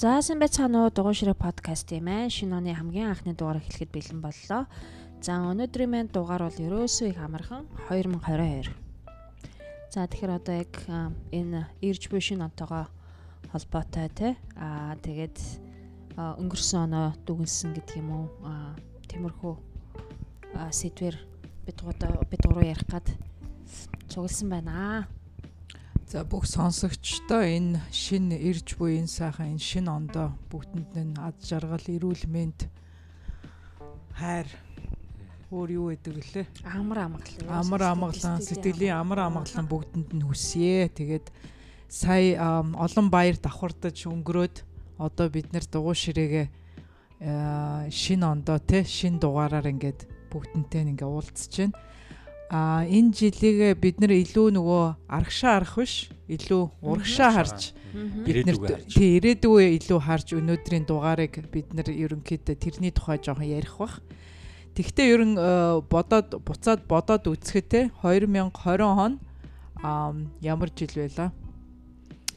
За сайн байцгаана уу дугуй ширээ подкаст юм аа. Шинэ оны хамгийн анхны дугаар эхлэхэд бэлэн боллоо. За өнөөдрийн маань дугаар бол ерөөсөө их амархан 2022. За тэгэхээр одоо яг энэ ирж буй шинэ онтойгоо холбоотой те аа тэгээд өнгөрсөн оноо дүгнсэн гэдэг юм уу тиймэрхүү сэдвэр бид гурав ярих гад цугласан байна аа. За бүх сонсогчдоо энэ шинэ ирж буй энэ сайхан энэ шинэ ондоо бүгдэнд нь ад жаргал, эрүүл мэнд хайр өөр юу гэдэг лээ? Амар амгалан. Амар амгалан, сэтгэлийн амар амгалан бүгдэнд нь хүсье. Тэгээд сая олон баяр давхардаж өнгөрөөд одоо бид нэр дугуй ширээгээ шинэ ондоо те шинэ дугаараар ингээд бүгдэнтэй ингээ уулзж байна а энэ жилийг бид нэр илүү нөгөө арагшаа арах биш илүү урагшаа харж бид нэр тий ирээдүгөө илүү харж өнөөдрийн дугаарыг бид нэр ерөнхийдөө тэрний тухай жоохон ярих бах. Тэгвэл ерөн э, бодоод буцаад бодоод үзэхэд те 2020 он ямар жил байлаа?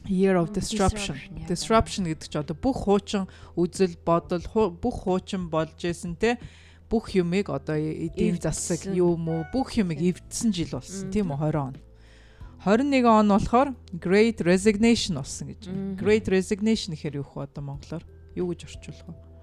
Year of disruption. Disruption гэдэг чинь одоо бүх хуучин үзэл бодол бүх хуучин болж исэн те бүх юмыг одоо эдийн засаг юм уу бүх юмыг эвдсэн жил болсон тийм үү 20 он. 21 он болохоор Great Resignation болсон гэж. Great Resignation гэхээр юу вэ одоо монголоор? Юу гэж орчуулах вэ?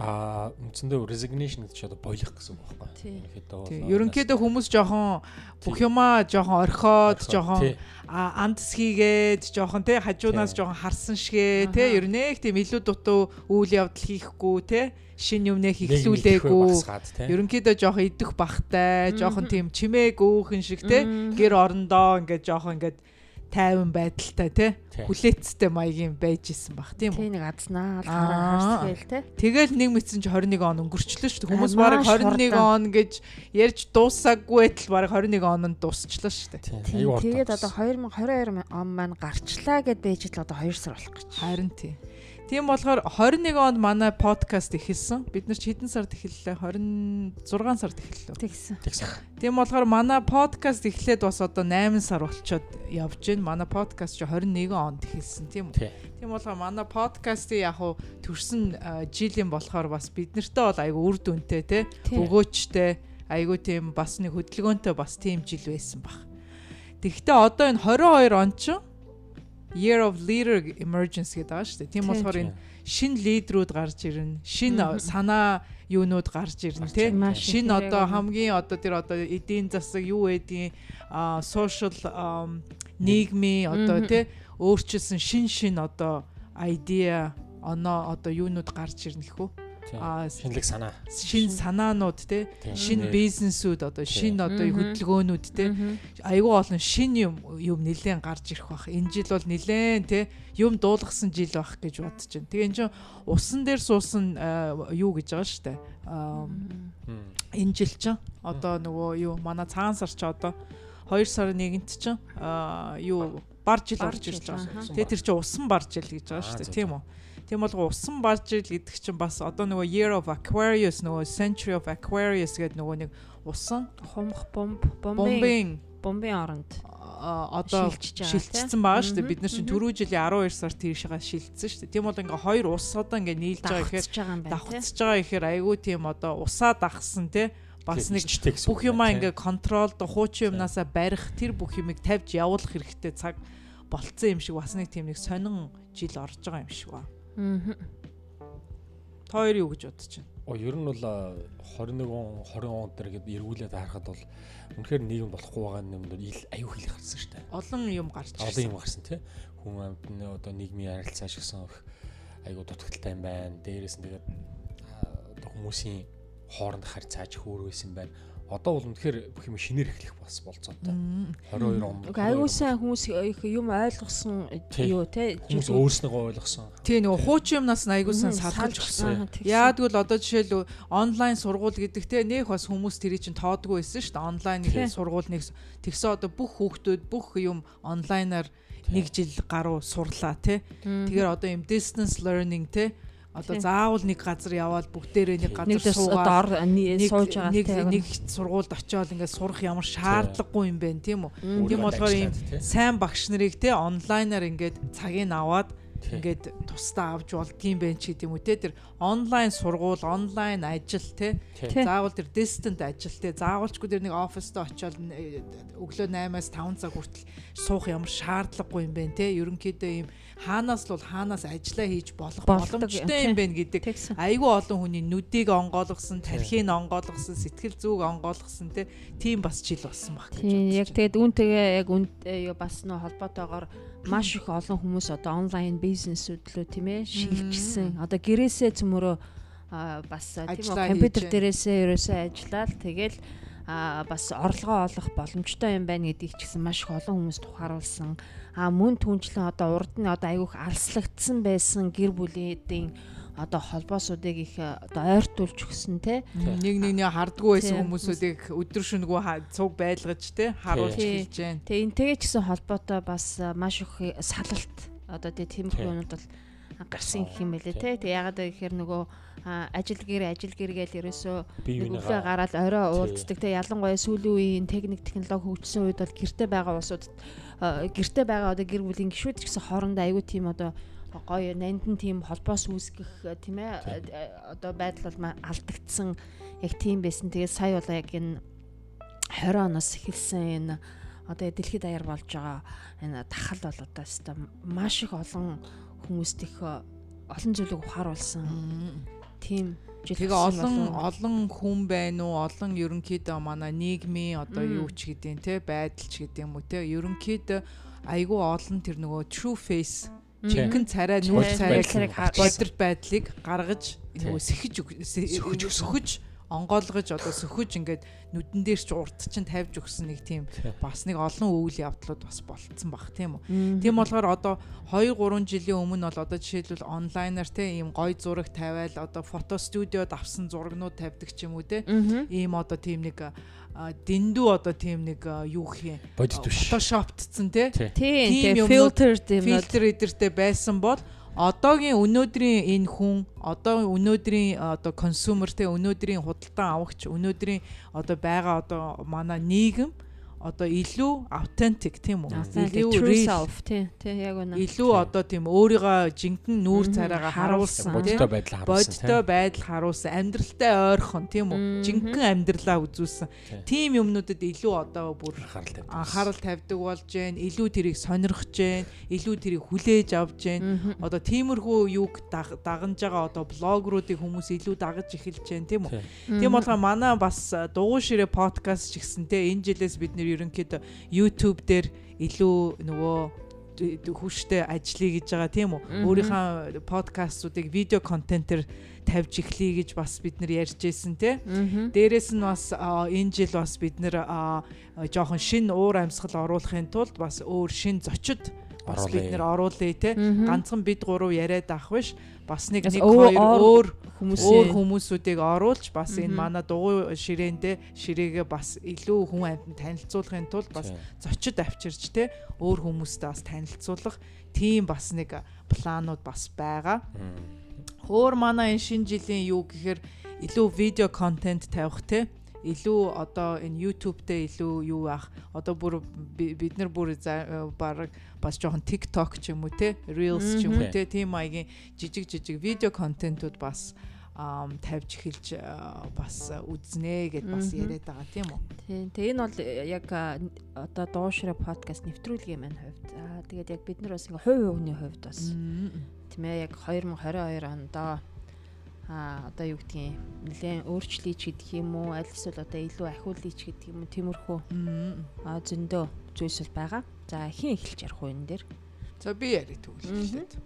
Аа үндсэндээ resignation гэдэг чинь одоо болох гэсэн үг байхгүй. Ерөнхийдөө ерөнхийдөө хүмүүс жоохон бүх юмаа жоохон орхиод жоохон андс хийгээд жоохон тий хажуунаас жоохон харсан шигэ тий. Ер нь их тийм илүү дутуу үйл явдал хийхгүй тий. Шин юмнээ хихлүүлээгүй ерөнхийдөө жоохон идэх бахтай жоохон тийм чимээг өөхөн шиг тий. Гэр орондоо ингээд жоохон ингээд тайван байдалтай тий хүлээцтэй маягийн байж исэн бах тийм үү. Тий нэг азнаа харсгээл тий. Тэгэл нэг мэдсэн чи 21 он өнгөрчлөө шүү дээ. Хүмүүс бараг 21 он гэж ярьж дуусаагүй байтал бараг 21 он нь дуусчлаа шүү дээ. Тэгээд одоо 2022 он маань гарчлаа гэд байж л одоо 2 сар болох гэж. Харин тий. Тийм болохоор 21 онд манай подкаст эхэлсэн. Бид нар ч хэдэн сард эхэллээ? 26 сард эхэллээ. Тэгсэн. Тэгсэн. Тийм болохоор манай подкаст эхлээд бас одоо 8 сар болчоод явж байна. Манай подкаст ч 21 онд эхэлсэн тийм үү? Тийм болохоор манай подкастыг яг хуу төрсэн жилийн болохоор бас бид нартай бол айгу үр дүнтэй те өгөөчтэй айгу тийм бас нэг хөдөлгөөнтэй бас тийм жил байсан баг. Тэгэхдээ одоо энэ 22 он чинь Year of Leader Emergence гэдэг байгаа шүү дээ. Тийм болохоор энэ шин лидерүүд гарч ирнэ. Шин санаа юунууд гарч ирнэ тий. Шин одоо хамгийн одоо тэр одоо эдийн засаг юу байдیں۔ а social нийгмийн одоо тий өөрчилсөн шин шин одоо idea оноо одоо юунууд гарч ирнэ гэхүү шинэлэг санаа. шин санаанууд те шин бизнесүүд одоо шин одоо хөдөлгөөнүүд те айгүй олон шин юм юм нэлээд гарч ирэх бах. Энэ жил бол нэлээд те юм дуулгасан жил бах гэж бодож байна. Тэгээ эн чинь усан дээр суусан юу гэж байгаа штэ? Энэ жил чинь одоо нөгөө юу манай цагаан сар ч одоо 2 сарын 1-нд чинь юу бар жил орж ирж байгаа. Тэгээ тэр чинь усан бар жил гэж байгаа шүү дээ тийм үү? Тийм бол усан барж ил гэдэг чинь бас одоо нөгөө Year of Aquarius нөгөө Century of Aquarius гэдэг нөгөө нэг усан хумх бомб бомбын бомбын оронд одоо шилжчихсэн байгаа шүү дээ. Бид нар чинь түрүү жилийн 12 сард тийшээ шилжсэн шүү дээ. Тийм бол ингээ хоёр ус одоо ингээ нийлж байгаа гэхээр давхцаж байгаа гэхээр айгүй тийм одоо усаа дагсан те бас нэг бүх юмаа ингээ контролд хуучин юмнасаа барих тэр бүх юмыг тавьж явуулах хэрэгтэй цаг болцсон юм шиг бас нэг тийм нэг сонин жил орж байгаа юм шиг байна. Аа. Та хоёр юу гэж бодож байна? Оо ер нь бол 21 он 20 он дээр гээд эргүүлээд харахад бол үнэхээр нийгэм болохгүй байгаа юм дээр ил аюу хил гарсан шүү дээ. Олон юм гарч ирсэн. Олон юм гарсан тий. Хүн амьтны одоо нийгмийн харилцаа шигсэн аюу дутагдaltaй юм байна. Дээрээс нь тэгээд хүмүүсийн хооронд харьцааж хөөрөөсөн байна одоо бол үнэхээр бүх юм шинээр эхлэх бас болцоотой. 22 он. Айгуу сайн хүмүүс юм ойлгосон юу те хүмүүс өөрснөө ойлгосон. Тий нөгөө хуучин юмнаас айгуу сайн салгаж өгсөн. Яагтвэл одоо жишээл онлайн сургууль гэдэг те нэх бас хүмүүс тэрий чинь тоодгүй байсан шүү дээ. Онлайн нэг сургууль нэг тэгсэн одоо бүх хүүхдүүд бүх юм онлайнаар нэг жил гаруй сурлаа те. Тэгэхээр одоо юм distance learning те Одоо заавал нэг газар яваад бүгдээрээ нэг газар суугаад сууж байгаа нэг нэг сургуульд очиод ингээд сурах ямар шаардлагагүй юм бэ тийм үү? Тийм болохоор ийм сайн багш нарыг те онлайнаар ингээд цагийг аваад ингээд тусдаа авч болдгийм байх ч гэдэм үү те. Тэр онлайн сургууль онлайн ажил те. Заавал тэр distant ажил те. Заавалчгүй тэр нэг оффист очиод өглөө 8-аас 5 цаг хүртэл суух ямар шаардлагагүй юм бэ те. Ерөнхийдөө ийм хаанаас л бол хаанаас ажиллаа хийж болох боломжтой юм байна гэдэг. Айгүй олон хүний нүдийг онгойлгосон, тархийг онгойлгосон, сэтгэл зүг онгойлгосон те. Тийм бас жил болсон баг гэж. Тийм яг тэгээд үүнтэйгээ яг үн бас нөө холбоотойгоор маш их олон хүмүүс одоо онлайн бизнесүүд лөө тийм ээ шилжчихсэн. Одоо гэрээсээ цөмөрөө бас тийм үү компьютер дээрээсээ ерөөсөө ажиллаад тэгэл а бас орлогоо олох боломжтой юм байна гэдгийг ч гэсэн маш их олон хүмүүс тухааруулсан. А мөн түнчлэн одоо урд нь одоо айгүйх алслагдсан байсан гэр бүлүүдийн одоо холбоосуудыг их одоо ойртуулж өгсөн те. Нэг нэг нэг хардггүй байсан хүмүүсүүдийг өдөр шөнөгүй цуг байлгаж те харуулж хэлж जैन. Тэгээ энтэйгээ ч гэсэн холбоотой бас маш их салалт. Одоо тийм хүмүүд бол гарсан гэх юм байлээ те. Тэг ягаад гэхээр нөгөө ажил гэр ажил гэр гээл ерөөсөө өглөө гараад орой уулздаг те. Ялангуяа сүүлийн үеийн техник технологи хөгжсөн үед бол гэрте байгаа улсууд гэрте байгаа одоо гэр бүлийн гишүүд ч гэсэн хоорондоо аягүй тийм одоо гоё нандин тийм холбоос үүсгэх тийм ээ одоо байдал бол алдагдсан яг тийм байсан. Тэгээд сая бол яг энэ 20 оноос эхэлсэн энэ одоо дэлхийд даяар болж байгаа энэ тахал бол одоо өстой маш их олон хүмүүст их олон зүйлийг ухааруулсан. Тийм Тэгээ олон олон хүн байна уу? Олон ерөнхийдөө манай нийгмийн одоо юу ч гэдэг те байдал ч гэдэг юм уу те? Ерөнхийдөө айгүй олон тэр нөгөө true face жинхэнэ царай нүүр царайг бодит байдлыг гаргаж нөгөө сэхэж сөхөж онгойлгож одоо сөхөж ингээд нүдэн дээр ч урт чинь тавьж өгсөн нэг тийм бас нэг олон үйл явдлууд бас болцсон баг тийм үү. Тийм болохоор одоо 2 3 жилийн өмнө бол одоо жишээлбэл онлайнаар те ийм гой зураг тавиал одоо фото студиод авсан зурагнууд тавьдаг ч юм уу те. Ийм одоо тийм нэг дэндүү одоо тийм нэг юу гэх юм бодит биш фотошоптцсан те? Тийм фильтр фильтр эдэртэй байсан бол одоогийн өнөөдрийн энэ хүн одоо өнөөдрийн одоо консюмер те өнөөдрийн худалдан авагч өнөөдрийн одоо байгаа одоо манай нийгэм одоо илүү authentic тийм үү? Илүү true self тий, тий яг үнэ. Илүү одоо тийм өөрийгөө жинхэнэ нүүр царайгаа харуулсан бодтой байдал харуулсан. Бодтой байдал харуулсан, амьдралтай ойрхон тийм үү? Жинхэнэ амьдралаа үзүүлсэн. Тийм юмнуудад илүү одоо бүр анхаарал тавьдаг болж гэн, илүү тэрийг сонирхож гэн, илүү тэрийг хүлээж авж гэн. Одоо тиймэрхүү юг дагнаж байгаа одоо блогеруудыг хүмүүс илүү дагаж эхэлж гэн тийм үү? Тийм болгоо манай бас дугуй ширээ подкаст ч гэсэн тий энэ жилээс бид нэр ерөнхийдөө YouTube дээр илүү нөгөө хүчтэй ажиллая гэж байгаа тийм үү. Өөрийнхөө подкастуудыг видео контентээр тавьж эхлэе гэж бас бид нар ярьж ирсэн тий. Дээрээс нь бас энэ жил бас бид нар жоохон шин уур амьсгал оруулахын тулд бас өөр шин зочид бас бид нэр оруулъя те ганцхан бид гурав яриад авах биш бас нэг нэг хоёр өөр өөр хүмүүсүүдийг оруулж бас энэ манай дугуй ширээндээ ширээгээ бас илүү хүн амьтанд танилцуулахын тулд бас зочид авчирч те өөр хүмүүстэй бас танилцуулах тийм бас нэг планууд бас байгаа. Өөр манай энэ шинэ жилийн юу гэхээр илүү видео контент тавих те илүү одоо энэ YouTube дээр илүү юу ах одоо бүр бид нар бүр баг бас жоохон TikTok ч юм уу те Reels ч юм уу те тийм маягийн жижиг жижиг видео контентууд бас тавьж эхэлж бас үзнэ гэд бас яриад байгаа тийм үү. Тийм. Тэгээ энэ бол яг одоо дуушраа подкаст нэвтрүүлгийн маань хувьд. Аа тэгээд яг бид нар бас ингээ хувь хувийн хувьд бас тийм ээ яг 2022 онд а одоо юу гэдгийг нэлээд өөрчлөе ч гэдэг юм уу аль эсвэл одоо илүү ахиулъя ч гэдэг юм уу тиймэрхүү а зөндөө зүйлс бол байгаа. За хин эхэлж ярих уу энэ дээр? За би яри төгөлөлээд.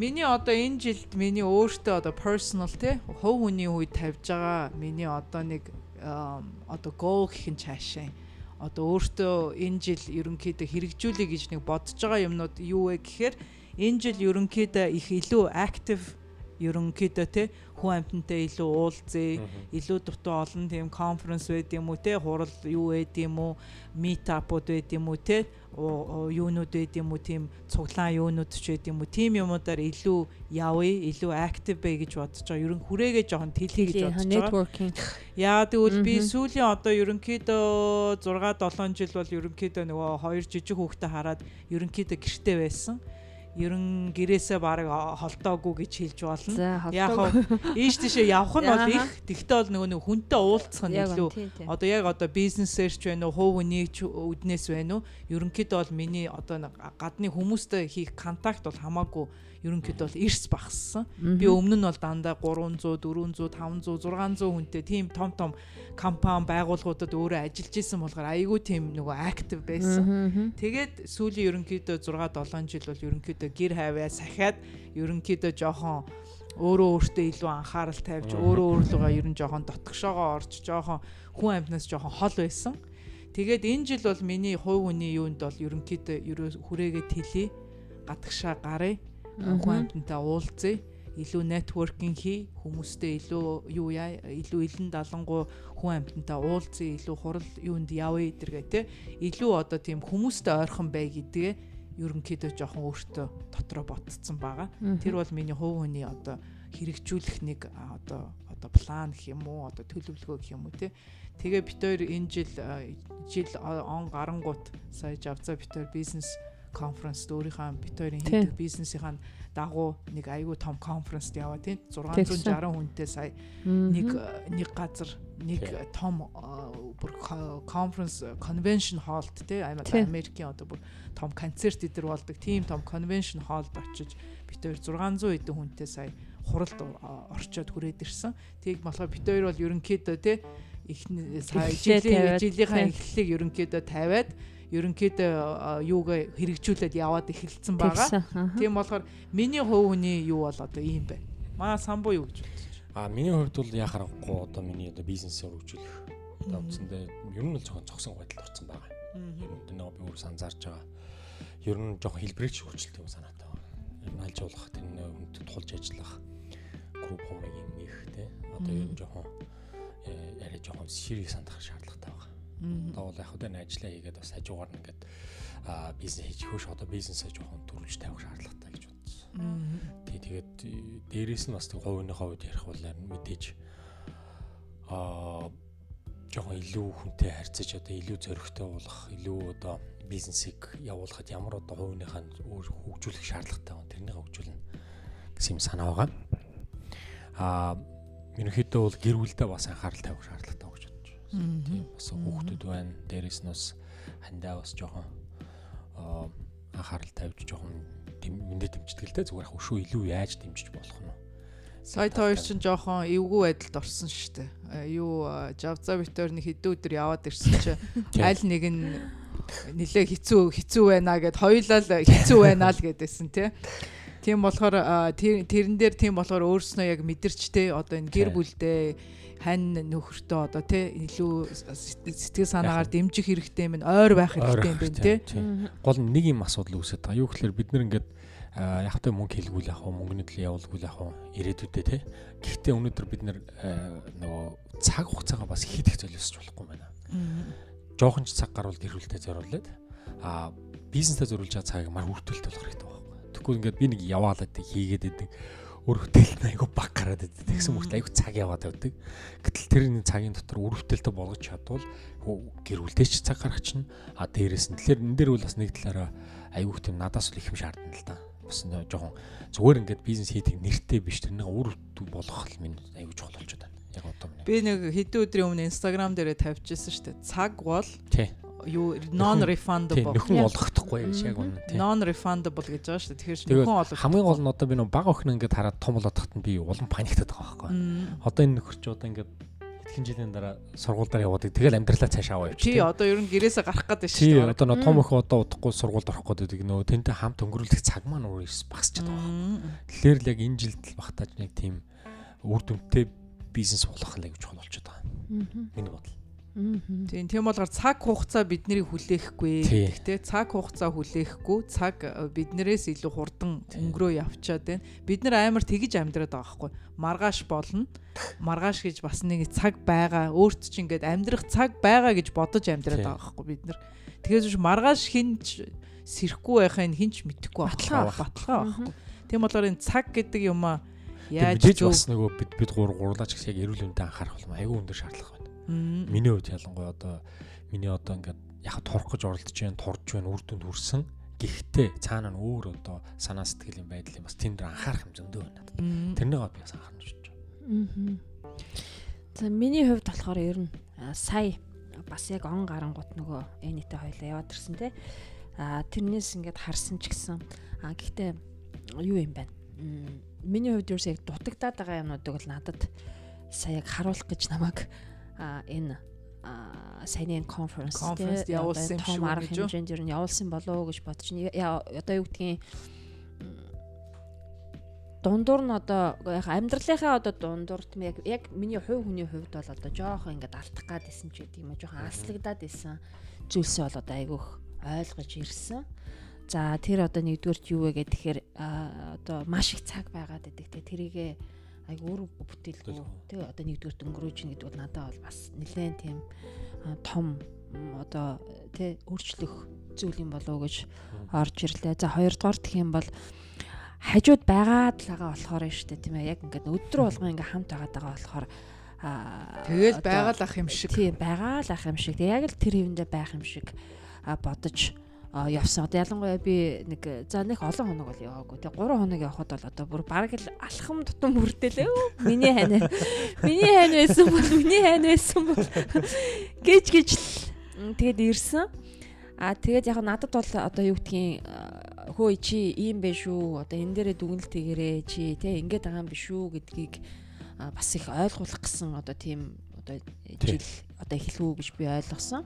Миний одоо энэ жилд миний өөртөө одоо personal те хов хүний үед тавьж байгаа миний одоо нэг одоо goal гэх нь цаашаа одоо өөртөө энэ жил ерөнхийдөө хэрэгжүүлэе гэж нэг бодож байгаа юмнууд юу вэ гэхээр энэ жил ерөнхийдөө их илүү active ерөнхийдөө те хүн амьтантай илүү уулзъя, илүү дутуу олон тийм конференс байд юм уу те, хурал юу байд юм уу, митапууд байд юм уу те, юунууд байд юм уу тийм цуглаан юунууд ч байд юм уу, тийм юмудаар илүү явъя, илүү актив бай гэж бодож байгаа. Ерөн хүрээгээ жоохон тэлхий гэж бодож байгаа. Яа тэгвэл би сүүлийн одоо ерөнхийдөө 6 7 жил бол ерөнхийдөө нөгөө хоёр жижиг хүүхдээ хараад ерөнхийдөө гэрте байсан ерөн гэрээсээ баг холтоогүй гэж хэлж болно. Яг ийш тийшээ явах нь бол их. Тэгтээ бол нөгөө нэг хүнтэй уулзах нь илүү. Одоо яг одоо бизнесээр ч байна уу, хувь хүний ч үднээс байна уу? Ерөнхийдөө бол миний одоо гадны хүмүүстэй хийх контакт бол хамаагүй ерөнхийдөө бол эрс багассан. Би өмнө нь бол дандаа 300, 400, 500, 600 хүнтэй тийм том том компани байгууллагуудад өөрөө ажиллаж исэн болохоор айгүй тийм нөгөө актив байсан. Тэгээд сүүлийн ерөнхийдөө 6 7 жил бол ерөнхийдөө гэр хайваа сахиад ерөнхийдөө жоохон өөрөө өөртөө илүү анхаарал тавьж өөрөө өөрлөгөө ер нь жоохон дотгошоогоо орж жоохон хүн амьтнаас жоохон хол байсан. Тэгээд энэ жил бол миний хувь хүний юунд бол ерөнхийдөө хүрээгээ тэлээ гадагшаа гарыг хүн амьтантай уулзъя. Илүү networking хий хүмүүстэй илүү юу яа илүү илэн далангуу хүн амьтантай уулзъя илүү хурал юунд явъя гэдэргээ те илүү одоо тийм хүмүүстэй ойрхон бай гэдгээ ерөнхийдөө жоохон өөртөө дотроо ботцсон байгаа. Тэр бол миний хувь хүний одоо хэрэгжүүлэх нэг одоо одоо план гэх юм уу одоо төлөвлөгөө гэх юм уу те тэгээ бид хоёр энэ жил жил он гарангуут сая жавцаа бид хоёр бизнес конференст өөрийнхөө бид хоёрын хийдэг бизнесийн дагуу нэг айгүй том конференст яваа тийм Тэгсэн. 660 хүнтэй сая нэг э, нэг газар нэг Тий. том э, бүр конференс конвеншн холд тий Тий. Америкийн одоо бүр том концерт идэр болдог тийм том конвеншн холд очиж бид хоёр 600 хэдэн хүнтэй сая хуралд э, орчоод хүрээд ирсэн. Тийг болохоор бид хоёр бол ерөнхийдөө тий их сая жилийн жилийнхаа эхлэлийг ерөнхийдөө тавиад ерөнхийдөө юугаа хэрэгжүүлээд яваад эхэлсэн байгаа. Тийм болохоор миний хувь хүний юу бол одоо ийм байна. Маа самбуу юу гэж бодож А миний хувьд бол яа харахгүй одоо миний одоо бизнесээ хөгжүүлэх одоо үндсэндээ ер нь л жоохон цогсон байдалд орсон байгаа. Ер нь нэг би өөрөө санзаарж байгаа. Ер нь жоохон хэлбэрийг хөгжүүлэх юм санаатай байна. Ер нь алжуулах тэр нэг хүндэд тулж ажиллах групп хумыг юм нэх те. Одоо ер нь жоохон э, арай жоохон ширийг сандах шаардлагатай байгаа. Одоо бол яг хөдөө ажиллаа хийгээд бас хажуугаар нь ингээд бизнес хийж хөөш одоо бизнесээ жоохон төрүүлж тавих шаардлагатай гэж бодсон. Тий тэгээд э, дээрэс нь бас тэг хувийн хувьд ярих бол мэдээж аа жоохон илүү хүнтэй харьцаж одоо илүү зөрөгтэй болох илүү одоо бизнесийг явуулахад ямар одоо хувийнхаа өөр хөгжүүлэх шаардлагатай байна тэрнийг хөгжүүлнэ гэсэн юм санаа байгаа. Аа ерөнхийдөө бол гэр бүлдээ бас анхаарал тавих шаардлагатай. Тийм бас хүүхдүүд байна. Дээрэс нь бас хандаа бас жоохон аа анхаарал тавьж жоохон мэдээ дэмждэг л дээ зүгээр яг өшөө илүү яаж дэмжиж болох нь. Сая та хоёр чинь жоохон эвгүй байдалд орсон шүү дээ. Юу Жавза Витор нэг хэдэн өдөр яваад ирсэн чи Тийм. аль нэг нь нилээ хэцүү хэцүү байна гэд хоёулаа хэцүү байна л гэдээсэн тий. Тийм болохоор тэрэн дээр тийм болохоор өөрснөө яг мэдэрч те одоо энэ гэр бүлдээ хань нөхөртөө одоо те илүү сэтгэл санаагаар дэмжих хэрэгтэй юм ойр байх хэрэгтэй юм байна те. Гол нэг юм асуудал үүсэж байгаа. Юу гэхээр бид нэр ингээд яг та мөнгө хэлгүүл ах уу мөнгөний төлөө явуулгуул ах уу ирээдүйдээ те. Гэхдээ өнөөдөр бид нэр нөгөө цаг хугацаагаа бас хийх золиосч болохгүй байна. Жохон ч цаг гарвал гэр бүлтэй зориулээд а бизнестэй зориулж байгаа цагийг мар үрдүүлэлт болох хэрэгтэй байхгүй. Тэгэхгүй ингээд би нэг яваалаад хийгээд идэг өөр хөтөлт айгу баг гараад идэг. Тэгсэн мөрт айгу цаг яваад байдаг. Гэтэл тэрний цагийн дотор үр хөтөлтөд болгож чадвал гэр бүлтэй ч цаг гаргах чинь а дээрээс нь тэгэхээр энэ дээр бол бас нэг талаараа айгу их тийм надаас л их юм шаардна л да. Бас жоохон зүгээр ингээд бизнес хийдэг нэртэй биш тэрнийг үр хөтөл болгох л минь айгу чухал болчиход байна. Яг одоо. Би нэг хэдэн өдрийн өмнө Instagram дээрээ тавьчихсан шүү дээ. Цаг бол Тий. Юу non Тий, refundable. нөхөн олгохдохгүй гэж яг үнэ тий. non refundable гэж байгаа шүү дээ. Тэгэхээр нөхөн олох. хамгийн гол нь одоо би нэг бага охин ингээд хараад том болоод нь би улам паниктаад байгаа байхгүй. Одоо энэ нөхөр чи одоо ингээд хэдхэн жилийн дараа сургуульдаар яваад тэгэл амьдралаа цаашаа аваа Чи явчих. одоо ер нь гэрээсээ гарах гэдэг шүү Чи дээ. одоо нэг том охин одоо удахгүй сургуульд орох гэдэг нөгөө тэнтэй хамт өнгөрүүлэх цаг маань өөр багасч байгаа байхгүй. Тэгэхээр л яг энэ жилд л багтааж нэг тийм үр дүнтэй бизнес болох л аяг чухал болчиход байгаа. Миний бодол. Тийм тийм болгоор цаг хугацаа биднийг хүлээхгүй. Гэхдээ цаг хугацаа хүлээхгүй цаг э, биднээс илүү хурдан өнгөрөө явчаад байна. Бид нар амар тэгж амьдраад байгаа байхгүй. Маргааш болно. Маргааш гэж бас нэг цаг байгаа. Өөрт чинь ингээд амьдрах цаг байгаа гэж бодож амьдраад байгаа байхгүй бид нар. Тэгэхээр ч маргааш хинч сэрэхгүй байхын хинч мэдэхгүй Баталгаа. Баталгаа байхгүй. Тийм болохоор энэ цаг гэдэг юм аа Яаж зөв- бас нөгөө бид бид гур гурлаач гэсэн яг эрүүл мэндэд анхаарах юм аягүй өндөр шаардлага. Миний хувьд ялангуяа одоо миний одоо ингээд яг турах гэж оролдож байна, турж байна, үр дүнд хүрсэн. Гэхдээ цаана нь өөр одоо санаа сэтгэлийн байдлын бас тэнд анхаарах юм зөндөө байна. Тэрнийг би бас анхаарч байна. Аа. За миний хувьд болохоор ер нь сая бас яг он гарангууд нөгөө энэтэй хоёлаа яваад ирсэн те. А тэрнээс ингээд харсан ч гэсэн а гэхдээ юу юм бэ? Миний хувьд ерөөс яг дутагдаад байгаа юмнуудыг л надад сая яг харуулах гэж намайг энэ саяны конференс конференс явуулсан юм шүү гэж хэмжээнд ер нь явуулсан болоо гэж бодож байна. Одоо юу гэдгийг дундуур нь одоо яг амьдралынхаа одоо дундуур тийм яг яг миний хувь хүний хувьд бол одоо жоохон ингээд алдах гад исэн ч гэдэг юм а жоохон аслагдаад исэн зүйлсээ бол одоо айгүйх ойлгож ирсэн. За тэр одоо нэгдүгээрт юу вэ гэхээр одоо маш их цаг байгаад байдаг те тэрийгэ айгу өөр бүтээлгүй. Тий одоо нэгдүгээрт өнгөрөөж ийн гэдэг бол надад бол бас нэлээд тийм том одоо тий өөрчлөх зүйл юм болов уу гэж орж ирлээ. За хоёрдугаар гэх юм бол хажууд байгаа болохоор нь шүү дээ тийм ээ. Яг ингээд өдрө болгоо ингээд хамт байгаад байгаа болохоор тэгэл байгаал ах юм шиг. тийм байгаал ах юм шиг. Яг л тэр хэвэндээ байх юм шиг бодож явсан. Одоо ялангуяа би нэг за нэг олон хоног бол яваагүй. Тэгээ 3 хоног явхад бол одоо бүр бараг л алхам тутам бүрдэлээ. Миний хань. Миний хань байсан бол миний хань байсан бол гэж гэж тэгээд ирсэн. А тэгээд яг надад бол одоо юу гэдгийг хөө чи ийм бэ шүү. Одоо энэ дээрээ дүгнэлт хийгэрээ чи тэ ингэж байгаа юм биш үү гэдгийг бас их ойлгуулах гэсэн одоо тийм одоо жил одоо эхлэв гэж би ойлгосон.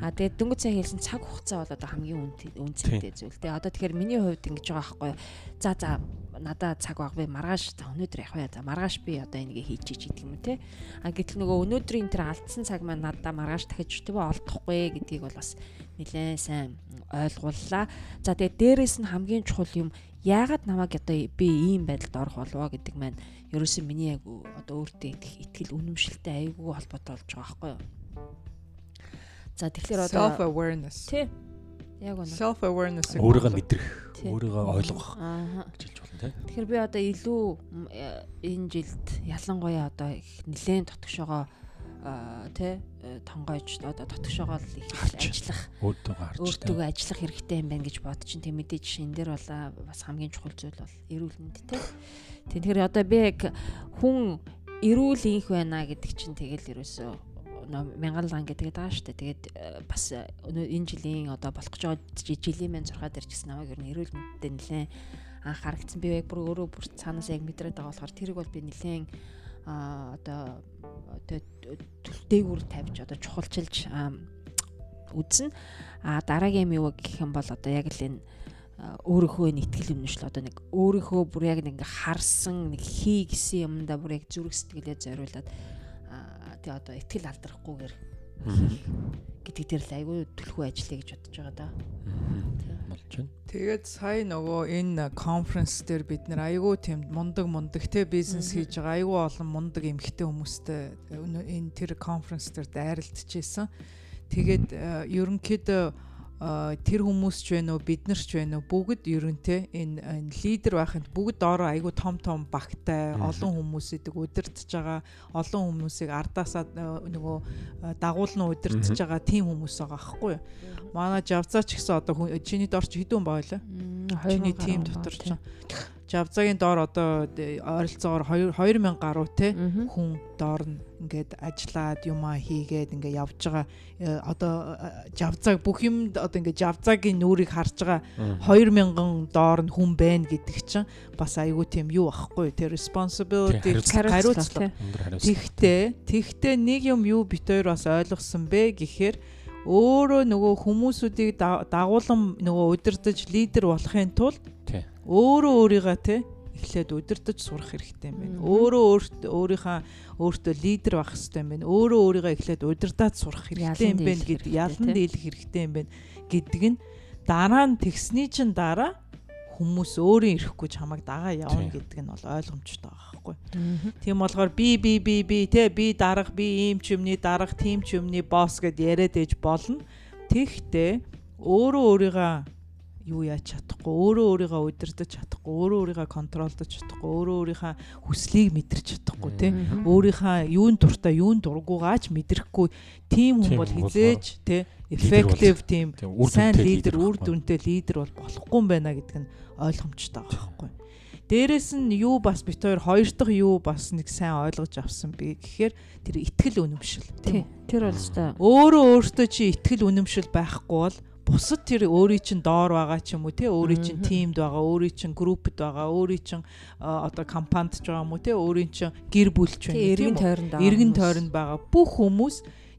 А тэгээд дөнгөж цай хэлсэн цаг хугацаа бол одоо хамгийн үнцэнтэй зүйл. Тэгээ одоо тэгэхээр миний хувьд ингэж байгаа байхгүй. За за надаа цаг баг би маргааш за өнөөдөр явах бай. За маргааш би одоо энийг хийчихэж гэдэг юм те. А гэтэл нөгөө өнөөдрийн тэр алдсан цаг маань надаа маргааш дахиж тийм олдохгүй гэдгийг бол бас нэлээд сайн ойлгууллаа. За тэгээд дээрэс нь хамгийн чухал юм яагаад намайг одоо би ийм байдалд орох болов гэдэг маань ерөөсөн миний яг одоо өөртөө итгэл үнэмшилтэй айгүй холбоотой болж байгаа байхгүй юу. За тэгэхээр одоо self awareness. Тий. Яг үнэ. Self awareness өөрийгөө мэдрэх, өөрийгөө ойлгох гэж хэлж болно тий. Тэгэхээр би одоо илүү энэ жилд ялангуяа одоо нэлээд тотгошоогоо тий тонгойж одоо дотгошоогоо л их ажиллах өөртөө гарч өөртөө ажиллах хэрэгтэй юм байна гэж бодож чинь тийм мэдээж энэ дээр бол бас хамгийн чухал зүйл бол эрүүл мэнд тий. Тэгэхээр одоо би хүн эрүүл инх байна гэдэг чинь тэгэл ерөөсөө мянган лан гэдэг байгаа шүү дээ. Тэгээд бас энэ жилийн одоо болох гэж байгаа жилийн мэн 6 дээр ч гэсэн намайг ер нь эрүүл мэндэд нэлээд анхаарагдсан. Би яг бүр өөрөө бүр цаанаас яг мэдрээд байгаа болохоор тэрийг бол би нэлээд а одоо төлтэйгүр тавьж одоо чухалчилж үзнэ. А дараагийн юм юу гэх юм бол одоо яг л энэ өөрийнхөө нэтгэл өмнөшл одоо нэг өөрийнхөө бүр яг нэг харсан нэг хий гэсэн юмдаа бүр яг зүрх сэтгэлээ зориулаад тий одоо ихтгэл алдрахгүйгээр гэдэг дээр л айгүй төлхөө ажиллая гэж бодож байгаа да. Болж байна. Тэгээд сая нөгөө энэ конференс дээр бид нэр айгүй тийм мундаг мундаг те бизнес хийж байгаа айгүй олон мундаг эмгхтэй хүмүүстэй энэ тэр конференс дээр дайралтжсэн. Тэгээд э, ерөнхийдөө тэр хүмүүс ч байна уу бид нар ч байна уу бүгд ерөнтэй энэ лидер байханд бүгд доороо айгүй том том багтай олон хүмүүсийг удирдах байгаа олон хүмүүсийг ардаасаа нөгөө дагуулна удирдах байгаа тийм хүмүүс байгаа байхгүй юу? Манай жавцаа ч гэсэн одоо чиний дор ч хэдэн байлаа чиний тим дотор ч Жавзагийн доор одоо ойролцоогоор 2000 гаруй те хүн доор нь ингээд ажиллаад юмаа хийгээд ингээд явж байгаа. Э, одоо Жавзаг бүх юм одоо ингээд Жавзагийн нүрийг харж байгаа 2000 доор нь хүн байна гэдэг чинь бас айгүй тийм юу ахгүй тэр responsibility хариуцлага. Тэгтээ тэгтээ нэг юм юу бит хоёр бас ойлгосон бэ гэхээр өөрөө нөгөө хүмүүсүүдийг дагуулan нөгөө удирдах лидер болохын тулд өөрөө өөрийгөө те эхлээд удирдах сурах хэрэгтэй юм байна. Өөрөө өөрийнхөө өөртөө лидер байх хэрэгтэй юм байна. Өөрөө өөрийгөө эхлээд удирдах сурах хэрэгтэй юм байна гэдэг ялан дийлэх хэрэгтэй юм байна гэдэг нь дараа нь тэгсний чин дараа хүмүүс өөрөө ирэхгүй чамайг дагаа явна гэдэг нь бол ойлгомжтой байгаа байхгүй. Тийм болохоор би би би би те би дарах би ийм ч юмний дарах тийм ч юмний босс гэд яриад ээж болно. Тэгтээ өөрөө өөрийгөө юу яаж чадахгүй өөрөө өөрийгөө удирдах чадахгүй өөрөө өөрийгөө контролдож чадахгүй өөрөө өөрийнхөө хүслийг мэдэрч чадахгүй тий. Өөрийнхөө юун дуртай юун дургуугаач мэдрэхгүй. Тийм хүн бол хизээж тий. Effective тийм сайн лидер үр дүнтэй лидер бол болохгүй юм байна гэдэг нь ойлгомжтой байгаа байхгүй. Дээрэс нь юу бас бит хоёр хоёр дахь юу бас нэг сайн ойлгож авсан бэ гэхээр тэр итгэл үнэмшил тийм тэр бол өстой өөрөө өөртөө чи итгэл үнэмшил байхгүй бол бусад тэр өөрийн чинь доор байгаа ч юм уу те өөрийн чинь тимд байгаа өөрийн чинь группд байгаа өөрийн чинь одоо компанид ч байгаа юм уу те өөрийн чинь гэр бүлч байна тийм тойронд байгаа эргэн тойронд байгаа. Бүх хүмүүс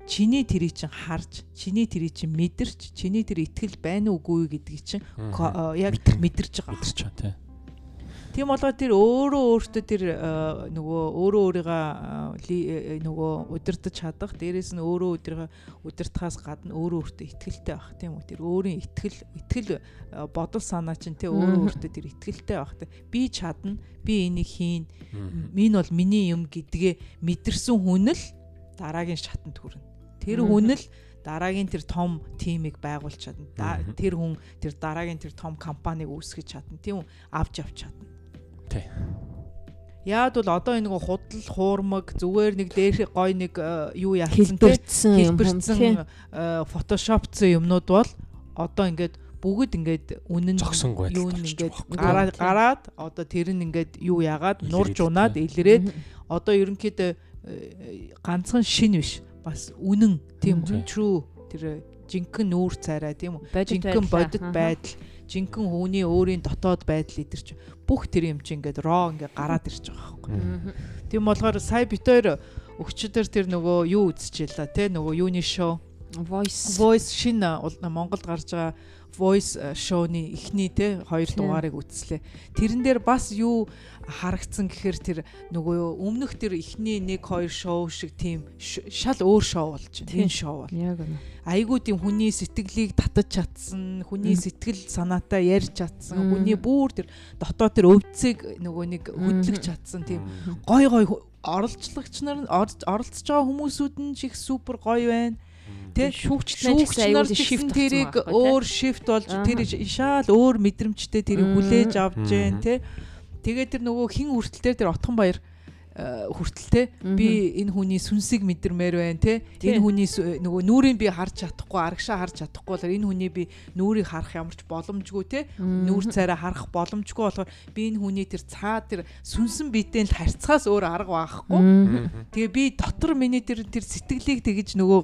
чиний тэрийг чинь харж чиний тэрийг чинь мэдэрч чиний тэр итгэл байна уугүй гэдгийг чинь яг мэдэрч. байгаа. Мэдэрч байгаа тийм Тийм болгоо тэр өөрөө өөртөө тэр э, нөгөө өөрөө өөрийгөө э, э, нөгөө удирдах чадах, дээрэс нь өөрөө өөрийгөө удирдахаас гадна өөрөө өөртөө ихтгэлтэй байх тийм үү? Тэр өөрийн ихтгэл ихтгэл бодол санаа чинь тий өөрөө өөртөө тэр ихтгэлтэй байх тий. Би чадна, би энийг хийн. Энэ бол миний юм гэдгээ мэдэрсэн хүн л дараагийн шатанд хүрнэ. Тэр хүн л дараагийн тэр том тимийг байгуулж чадна. Тэр хүн тэр дараагийн тэр том компанийг үүсгэж чадна. Тийм үү? Авч авч чадна. Тий. Яад бол одоо энэ нэг худал хуурмаг зүгээр нэг дээрх гой нэг э, юу яасан тий хэлбэрсэн фотошопцсон юмнууд бол одоо ингээд бүгд ингээд үнэн юу ингээд гараад гараад одоо тэр нь ингээд юу яагаад нурж унаад илрээд одоо ерөнхийдөө э, ганцхан шин биш. Бас үнэн тийм true тэр жинхэнэ нүүр царай тийм үү? Жинхэнэ бодит байдал. Жинхэнэ хүний өөрийн дотоод байдал идэрч бүх тэр юм чи ингээд ро ингээд гараад ирж байгаа байхгүй. Тийм болохоор сая битээр өгчдөр тэр нөгөө юу үзчихлээ те нөгөө юуны шоу? Voice. Voice шинэ Монголд гарч байгаа Voice шоуны эхний те хоёр дугаарыг үзлээ. Тэрэн дээр бас юу харагдсан гэхээр тэр нөгөө өмнөх тэр эхний 1 2 шоу шиг тийм шал өөр шоу болж байна. Энэ шоу бол. Яг үнэ. Айгуу тийм хүний сэтгэлийг татаж чадсан, хүний сэтгэл санаатай ярьж чадсан, хүний бүр тэр дотоод тэр өвцөг нөгөө нэг хөдлөж чадсан тийм гой гой оролцогч нар оролцож байгаа хүмүүсүүд нь чих супер гоё байна тий? Шүүгчнэр шифт тэрийг өөр шифт болж тэр шаал өөр мэдрэмжтэй тэрийг хүлээж авч जैन тий? Тэгээд тэр нөгөө хин хүртэл тэр отхон баяр Э, хүртэлтэй би энэ хүний сүнсийг мэдэрмээр байна те. Энэ хүний нөгөө нүрийг би харж чадахгүй арагшаа харж чадахгүй болохоор энэ хүний би нүрийг харах ямарч боломжгүй те. Нүүр цараа харах боломжгүй болохоор би энэ хүний тэр цаа тэр сүнсэн биетэй л харьцахаас өөр арга байхгүй. Тэгээ би дотор миний тэр тэр сэтгэлийг тэгэж нөгөө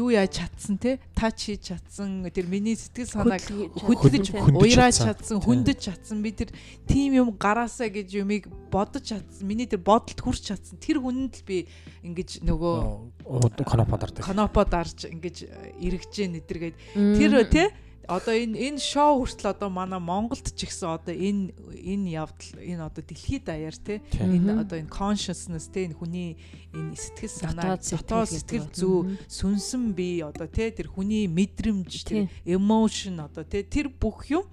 юу яаж чадсан те? Тач хийж чадсан тэр миний сэтгэл санааг хөдлөж уяраж чадсан хөндөж чадсан. Би тэр тим юм гараасаа гэж юмыг бодож чадсан. Миний тэр бод бодолд хүрч чадсан. Тэр хүнд л би ингэж нөгөө канапо дардаг канапо дарж ингэж эргэж нэдэргээд. Тэр тий одоо энэ энэ шоу хүртэл одоо манай Монголд ч ихсэн одоо энэ энэ явдал энэ одоо дэлхийд даяар те энэ одоо энэ consciousness те энэ хүний энэ сэтгэл санаа дотоод сэтгэл зүй сүнсэн бие одоо те тэр хүний мэдрэмж тэр emotion одоо те тэр бүх юм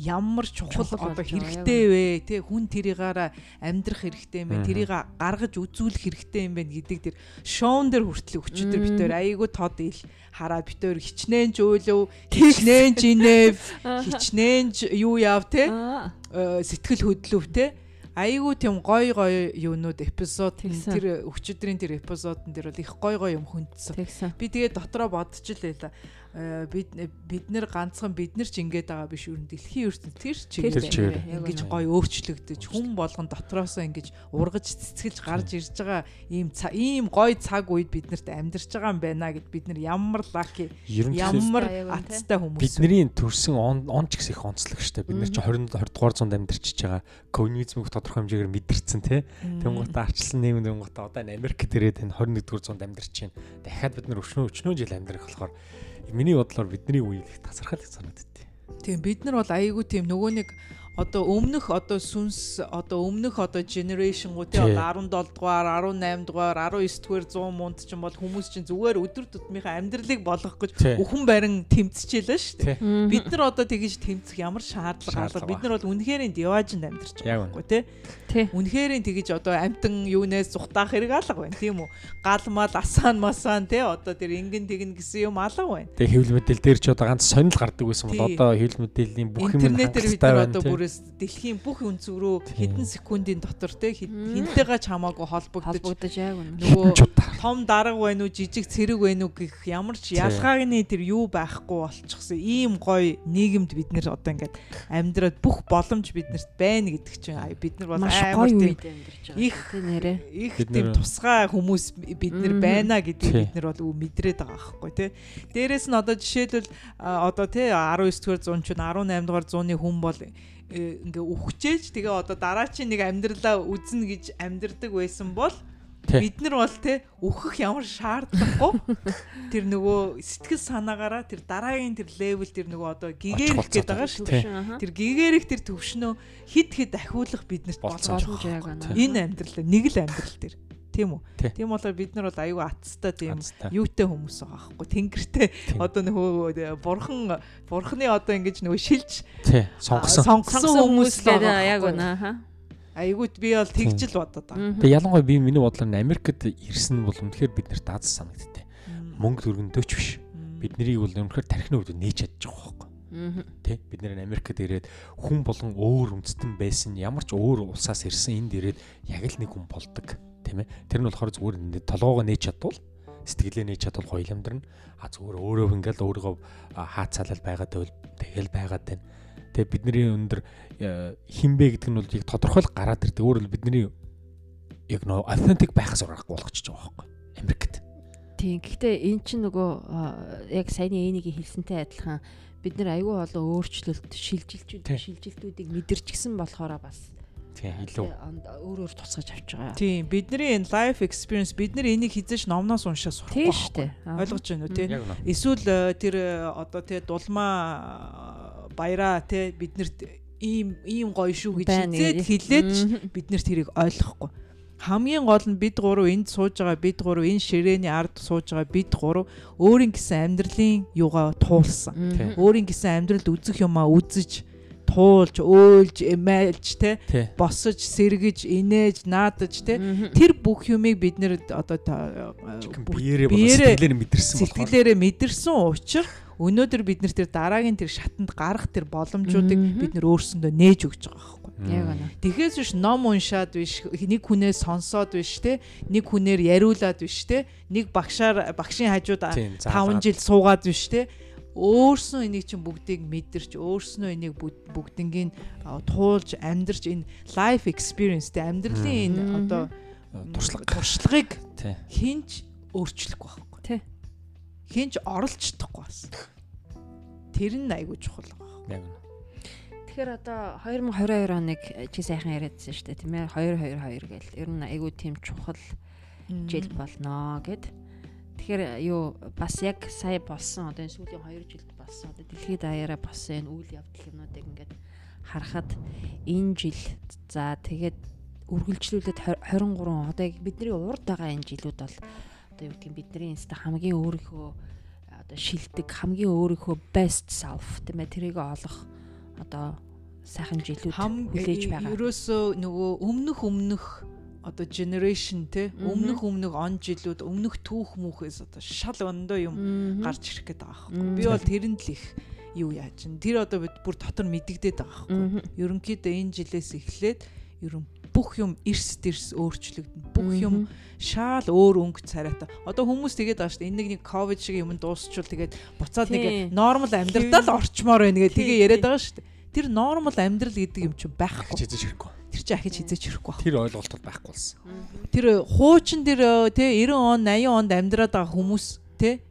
ямар чухал одоо хэрэгтэй вэ? Те хүн тэрийгаараа амьдрах хэрэгтэй юм бэ? Тэрийг гаргаж үзүүлэх хэрэгтэй юм байна гэдэг тэр шоун дээр хүртэл өчигдөр битээр айгүй тод ил. Хараа битээр хичнээн жөөлөв хичнээн жинэв хичнээн юу яав те э, сэтгэл хөдлөв те айгүй тийм гой гой юунууд эпизод тэр өчигдрийн тэр эпизодн дээр бол их гой гой юм хүндсэн. Би тэгээ дотроо бодож л байла. Э, бид бид нэр ганцхан бид нар ч ингэж байгаа биш. Юу дэлхийн ертөнд тэр чигээр ингэж гой өөрчлөгдөж хүн болгон дотроосоо ингэж ургаж цэцгэлж гарч ирж байгаа ийм ийм гой цаг үед бид нарт амьдарч байгаа юм байна гэд бид нар ямар лаки ямар аттай хүмүүс бидний төрсэн он ч гэсэн их онцлог штэ бид нар чи 20 20 дугаар зуунд амьдарчиж байгаа. Коммунизмыг тодорхой хэмжээгээр мэдэрсэн те тэнгуут арчилсан нэм тэнгуут одоо Америк дээрээ энэ 21 дугаар зуунд амьдарч байна. Дахиад бид нар өчнөө өчнөө жил амьдрах болохоор Миний бодлоор бидний үеийг тасархал гэж санагддээ. Тийм бид нар бол айгүй тийм нөгөө нэг одоо өмнөх одоо сүнс одоо өмнөх одоо generation гоо тий одоо 17 дугаар 18 дугаар 19 дугаар 100 мунд ч юм бол хүмүүс чинь зүгээр өдөр тутмынхаа амьдралыг болгох гэж үхэн барин тэмцчихээлээ шүү дээ. Бид нар одоо тэгж тэмцэх ямар шаардлага алга бид нар бол үнэхээр диаважинд амьдарч байгаа байхгүй тий. Үнэхээр тэгж одоо амтан юунаас зүхтаах хэрэг алга байна тийм үү? Гал мал асаан масаан тий одоо тэр ингэн тэгнэ гэсэн юм алга байна. Тэгээ хэвлэл мэдээлэл дээр ч одоо ганц сонирл гардаг байсан бол одоо хэвлэл мэдээллийн бүх юм интернетээр бид хангалттай нар байна, одоо тий. Бүрээс дэлхийн бүх үнцэг рүү хэдэн секундын дотор те хинтэйгээ ч хамаагүй холбогдож холбогдож яг нөгөө том дарга байна уу жижиг цэрэг байна уу гэх ямар ч ялгаагийн тэр юу байхгүй болчихсон. Ийм гоё нийгэмд бид нэр одоо ингээд амьдраад бүх боломж биднэрт байна гэдэг чинь бид нар бол амар гоё тийм үед амьдарч байгаа. их Тий нэрээ. их тийм тусгай хүмүүс бид нар байна гэдгийг бид нар бол мэдрээд байгаа байхгүй тий. Дээрээс нь одоо жишээлбэл одоо тий 19 дугаар зуун ч 18 дугаар зууны хүн бол ингээ үхчихээж тэгээ одоо дараа чи нэг амьдралаа үзнэ гэж амьдрдаг байсан бол бид нар бол тий үхэх ямар шаардлагагүй тэр нөгөө сэтгэл санаагаараа тэр дараагийн тэр левел тэр нөгөө одоо гигэрх Очих гээд байгаа шүү дээ. Тэр гигэрх тэр төвшнөө хид хид ахиулах биднэрт Болцсон. боломж боломж яг байна. Тий. энэ амьдрал нэг л амьдрал тэр тийм үү? Тийм болоор бид нар бол аюу атстай тийм юутэй хүмүүс байгаа байхгүй. Тэнгэртэй. Одоо нөгөө бурхан бурханы одоо ингэж нөгөө шилж сонгосон. сонгосон хүмүүс л байгаа яг үнэ хаа Айгууд би бол тэгжил бодод байгаа. Тэгээ ялангуяа би миний бодлоор нь Америкт ирсэн бол үнэхээр бид нарт аз санагдтыг. Мөнгө төргөндөөч биш. Бид нарыг бол үнэхээр тархины үед нээж чадчих واخхой. Тэ бид нэр Америкт ирээд хүн болон өөр үндэстэн байсан ямар ч өөр улсаас ирсэн энд ирээд яг л нэг хүн болдог тийм ээ тэр нь болохоор зүгээр толгоогоо нээж чадвал сэтгэлээ нээж чадвал гоё юмдарна а зүгээр өөрөө ингээл өөрийгөө хаацаалал байгаад байвал тэгэл байгаад байна. Тэгээ бидний өндөр э, хинбэ гэдэг нь бол яг тодорхойл гараад ирдэг. Өөрөөр бидний яг нөө authentic байхаас урахгүй болгочихж байгаа байхгүй. Америкт. Тийм. Гэхдээ эн чинь нөгөө яг саяны энийг хэлсэнтэй адилхан бид нар аюу олон өөрчлөлт шилжилтүүд шилжилтүүдийг мэдэрчгсэн болохоор бас тийм тий, илүү өөр өөр тусгаж авч байгаа. тийм бидний энэ life experience бид нар энийг хизээш номноос уншаа сурахгүй Тийм шүү дээ. Ойлгож байна уу тий яг нөө эсвэл э, тэр э, одоо тий дулмаа э, баяраа тий биднэрт ийм ийм гоё шүү гэж хизээд гэж. хэлээд ч Мгм. бид нэр тэрийг ойлгохгүй. Хамгийн гол нь бид гурав энд сууж байгаа бид гурав энэ ширээний ард сууж байгаа бид гурав өөрийн гэсэн амьдралын юугаа туулсан. Өөрийн гэсэн амьдралд үзэх юмаа үзэж туулж, өөлж, эмээлж те босож, сэргэж, инээж, наадаж те. Тэр бүх юмыг бид нэр одоо бүх биеэрээ сэтгэлээр мэдэрсэн болохоор сэтгэлээрээ мэдэрсэн учраас өнөөдөр бид нар тэр дараагийн тэр шатанд гарах тэр боломжуудыг бид нар өөрсөндөө нээж өгч байгаа байхгүй. Яг байна. Тэгэхээс биш ном уншаад биш нэг хүнээ сонсоод биш те. Нэг хүнээр яриулаад биш те. Нэг багшаар багшийн хажууд Тийм, 5 заалгаад. жил суугаад биш те өөрснөө энийг чинь бүгдийг мэдэрч өөрснөө энийг бүгд- бүгднийг туулж амьдрч энэ life experience те амьдралын энэ одоо туршлага. туршлагыг хинч өөрчлөхгүй байхгүй. Тий. хинч оролцдохгүй бас. Тэр нь айгүй чухал байгаа. Яг нөө Тэгэхээр одоо 2022 оныг чи сайхан яриадсан шүү дээ тийм ээ. 222 гээл. Ер нь айгүй тийм чухал жил болноо гэд. Тэгэхээр юу бас яг сая болсон одоо энэ сүүлийн 2 жилд болсон одоо дэлхийд даяараа болсон энэ үйл явдал юмнуудыг ингээд харахад энэ жил за тэгээд үргэлжлүүлээд 23 одоо бидний урд байгаа энэ жилүүд бол одоо юу гэдгийг бидний инста хамгийн өөрийнхөө одоо шилдэг хамгийн өөрийнхөө best self тийм ээ тэрийг олох одоо сайхан жилүүд хүлээж байгаа. ерөөсөө нөгөө өмнөх өмнөх одоо generation те өмнөх өмнөх он жилүүд өмнөх түүх мүхээс одоо шал ондоо юм гарч ирэх гээд байгаа байхгүй. Би бол тэрэнд л их юу яаж ин тэр одоо бид бүр дотор мэдэгдээд байгаа байхгүй. Ерөнхийдөө энэ жилээс эхлээд ерөн бүх юм эрс дэрс өөрчлөгдөн. Бүх юм шаал өөр өнгө царайтай. Одоо хүмүүс тэгээд байгаа шүү дээ. Энэ нэг нэг ковид шиг юм дуусчвал тэгээд буцаад нэг нормал амьдралдаа л орчмоор байна гэдэг тэгээ яриад байгаа шүү дээ. Тэр нормал амьдрал гэдэг юм чинь байхгүй. Чинь ахиж хизээч хэрэггүй байна. тэр ойлголт бол байхгүй болсон. Тэр хуучин тэр тэ 90 он 80 онд амьдраад байгаа хүмүүс тий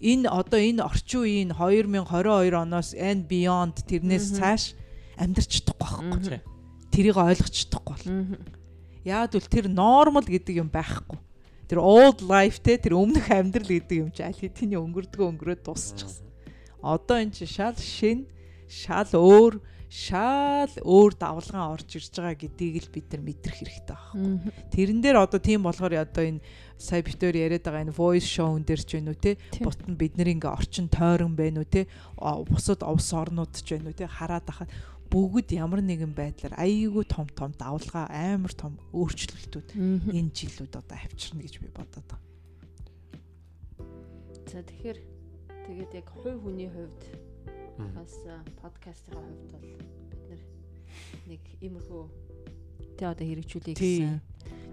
энэ одоо энэ орчин үеийн 2022 оноос and beyond тэрнээс цааш амьдрч чадахгүй байхгүй. тий Тэрийг ойлгож чадахгүй бол. Яад бол тэр нормал гэдэг юм байхгүй. Тэр old life те тэр өмнөх амьдрал гэдэг юм чи аль хэдийн өнгөрдгөө өнгөрөөд дуусчихсан. Одоо эн чи шал шин, шал өөр, шал өөр давлгаан орж ирж байгаа гэдгийг л бид нар мэдрэх хэрэгтэй байна. Тэрэн дээр одоо тийм болохоор одоо энэ сая битээр яриад байгаа энэ voice show дээр ч байна уу те бут нь бидний ингээ орчин тойрон байна уу те бусад овс орнууд ч байна уу те хараад ахад бүгд ямар нэгэн байдлаар айгүй том том давлгаа амар том өөрчлөлтүүд энэ жилүүд одоо авчирна гэж би бодоод байна. За тэгэхээр тэгээд яг хувь хүний хувьд бас подкастын хувьд бол бид нэг иймэрхүү тэ одоо хэрэгжүүлэх гэсэн.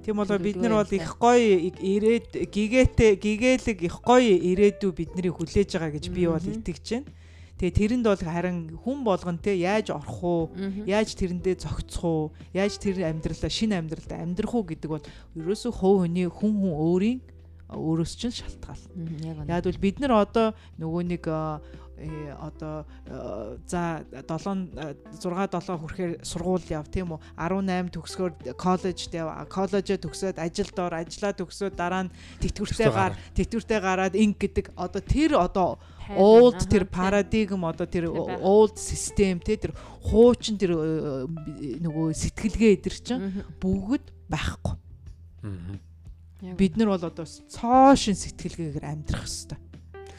Тийм болоо бид нар бол их гоё ирээд гигээтэй гигэлэг их гоё ирээдүй биднийг хүлээж байгаа гэж би бол итгэж байна. Тэгээ тэрэнд бол харин хүн болгон те яаж орох уу? Яаж тэрэндээ зогцох уу? Яаж тэр амьдралаа шинэ амьдралд амьдрах уу гэдэг бол ерөөсөө хувь хүний хүн хүн өөрийн өөрөөс чинь шалтгаална. Яг бол бид нар одоо нөгөө нэг одоо э, за 7 6 7 хүрэхээр сургууль яв тийм үү? 18 төгсгөр коллежд яв коллежоо төгсөөд ажилд ор ажиллаа төгсөөд дараа нь тэтгэвртэй гар тэтгэвртэй гараад инг гэдэг одоо тэр одоо old тэр парадигм одоо тэр old system те тэр хуучин тэр э, нөгөө сэтгэлгээ эдэр чинь бүгд байхгүй. Бид нар бол одоо цоошин сэтгэлгээгээр амьдрах хэвээр.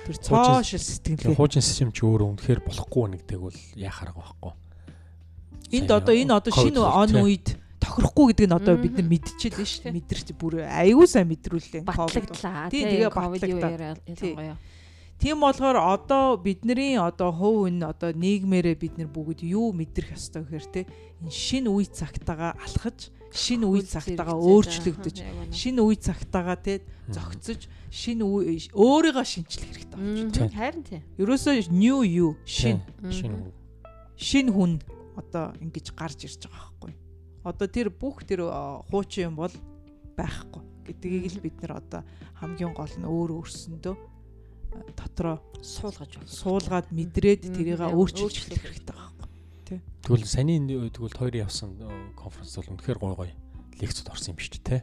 Тэр цоошин сэтгэлгээ. Хуучин систем ч өөрөө үнэхээр болохгүй нэгдэг бол яхаар байхгүй. Энд одоо энэ одоо шинэ он үед тохирохгүй гэдэг нь одоо бид нар мэдчихлээ шүү дээ. Мэдэрч бүр аюу сайн мэдрүүлээ. Батлагдлаа. Тийм тэгээ батлагдлаа. Тийм болохоор одоо бидний одоо хувь хүн одоо нийгмээрээ бид нар бүгд юу мэдрэх ёстой гэхээр те энэ шин үе цагтаагаа алхаж шин үе цагтаагаа өөрчлөгдөж шин үе цагтаагаа те зөгцөж шин өөрийгөө шинчлэх хэрэгтэй болж байна. Харин тийм. Ерөөсөө new you шин шин шин хүн одоо ингэж гарч ирж байгаа байхгүй. Одоо тэр бүх тэр хуучин юм бол байхгүй гэдгийг л бид нар одоо хамгийн гол нь өөр өөрсөндөө дотроо суулгаж байна. Суулгаад мэдрээд тэрийг өөрчилж эхлэх хэрэгтэй байхгүй. Тэгвэл саний тэгвэл хоёрын явсан конференц бол үнэхээр гой гой лекцүүд орсон юм биш үү те.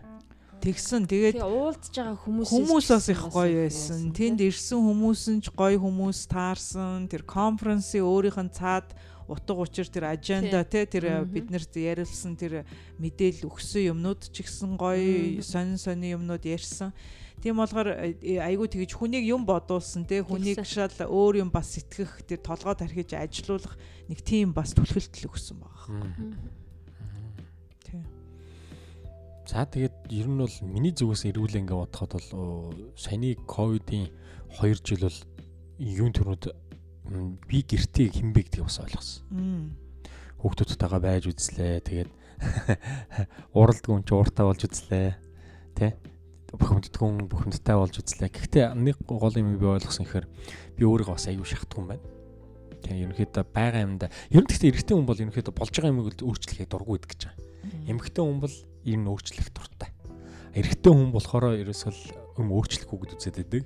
Тэгсэн тэгээд уулзж байгаа хүмүүс хүмүүс бас их гоё байсан. Тэнд ирсэн хүмүүс нь ч гоё хүмүүс таарсан. Тэр конференсийн өөрийнх нь цаад утга учир тэр аженда те тэр биднэрт ярилсан тэр мэдээлэл өгсөн юмнууд ч ихсэн гоё сонин сонин юмнууд ярьсан. Тийм болохоор э, айгүй тэгэж хүнийг юм бодуулсан те хүнийг шал өөр юм бас сэтгэх тэр толгой тархиж ажилуулах нэг тийм бас түлхэлтэл өгсөн байгаа. За тэгээд ер нь бол миний зүгээс эргүүл ингээ бодоход бол саяны ковидын 2 жил бол юун төрөд би гэртээ хинбэ гэдгийг бас ойлгосон. Хүүхдүүдтэйгээ байж үзлээ. Тэгээд уралдгүй юм чи ууртаа болж үзлээ. Тэ? бухимддгүн бухимдтай болж үзлээ. Гэхдээ нэг гол юм би ойлгосон ихэр би өөрийгөө бас аягүй шахдгүй юм байна. Тэгээ ерөнхийдөө байгаа юмда ер нь гэхдээ эрэгтэй хүн бол ерөнхийдөө болж байгаа юмыг өөрчлөхийг дурггүй гэдэг гэж байгаа. Эмэгтэй хүн бол ер нь өөрчлөх дуртай. Эрэгтэй хүн болохоор ерөөсөө юм өөрчлөхгүй гэж үзээд байдаг.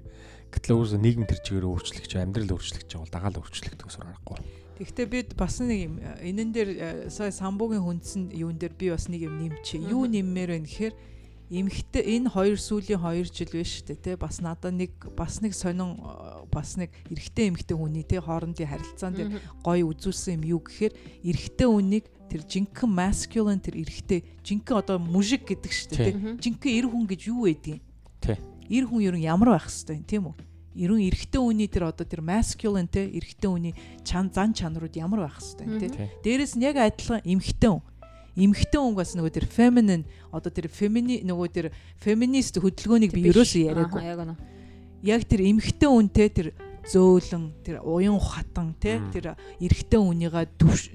Гэтэл өөрөөсөө нийгэм төр чигээр өөрчлөх чи амьдрал өөрчлөх чи бол дагаал өөрчлөх гэсэн аргагүй. Гэхдээ бид бас нэг юм энэн дээр э, сая самбуугийн хүндсэн юун дээр би бас нэг юм нэмчээ. Юу нэммээр байна гэхээр эмхтэй энэ хоёр сүүлийн 2 жил биш үү те бас надад нэг бас нэг сонин бас нэг эрэгтэй эмхтэй хүний те хоорондын харилцаан дээр гоё үзүүлсэн юм юу гэхээр эрэгтэй хүнийг тэр жинхэнэ masculine тэр эрэгтэй жинхэнэ одоо мужик гэдэг шүү дээ те жинхэнэ эр хүн гэж юу байдгийг те эр хүн ер нь ямар байх хэвтэй тийм үү? Ерөн эрэгтэй хүний тэр одоо тэр masculine те эрэгтэй хүний чан зан чанарууд ямар байх хэвтэй те дээрэс нь яг адилхан эмэгтэй хүн. Эмэгтэй хүн бас нөгөө тэр feminine одоо тэр femini нөгөө тэр feminist хөдөлгөөнийг би ерөөсөө яриаггүй. Яг тэр эмэгтэй хүнтэй тэр зөөлөн тэр уян хатан тий тэр эрэгтэй хүнийгээ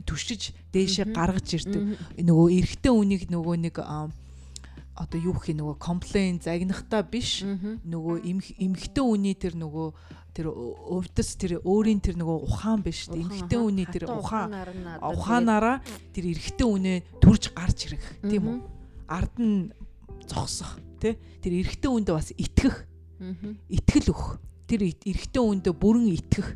түшиж дээшээ гаргаж ирдэг. Нөгөө эрэгтэй хүнийг нөгөө нэг одоо юу гэх нөгөө комплейн загнахтаа биш. Нөгөө эмэгтэй хүний тэр нөгөө тэр өвдөс тэр өөрийн тэр нөгөө ухаан биш. Эмхтэй үний тэр ухаан ухаанаараа тэр эрэгтэй үнэ төрж гарч ирэх. Тийм үү ард нь зогсох тий тэр эрэгтэй үндэ бас итгэх. Итгэл өг тэр эрэгтэй үндэ бүрэн итгэх.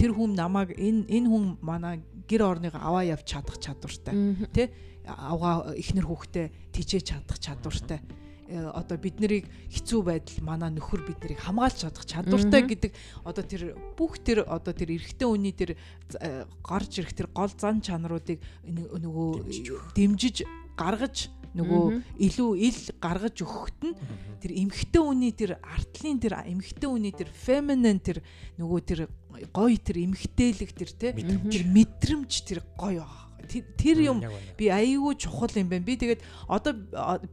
Тэр хүн намайг энэ энэ хүн манай гэр орныг аваа явж чадах чадвартай. Тий авгаа ихнэр хүүхдээ тижээ чадах чадвартай. Одоо бид нарыг хэцүү байдал манай нөхөр бид нарыг хамгаалж чадах чадвартай гэдэг. Одоо тэр бүх тэр одоо тэр эрэгтэй үний тэр гарч ирэх тэр гол зан чанаруудыг нөгөө дэмжиж гаргаж нөгөө илүү ил гаргаж өгөхөт нь тэр эмхтэй үний тэр артлын тэр эмхтэй үний тэр feminine тэр нөгөө тэр гоё тэр эмхтээлэг тэр те тэр мэдрэмж тэр гоё аа. Тэр юм би аяйгүй чухал юм байна. Би тэгээд одоо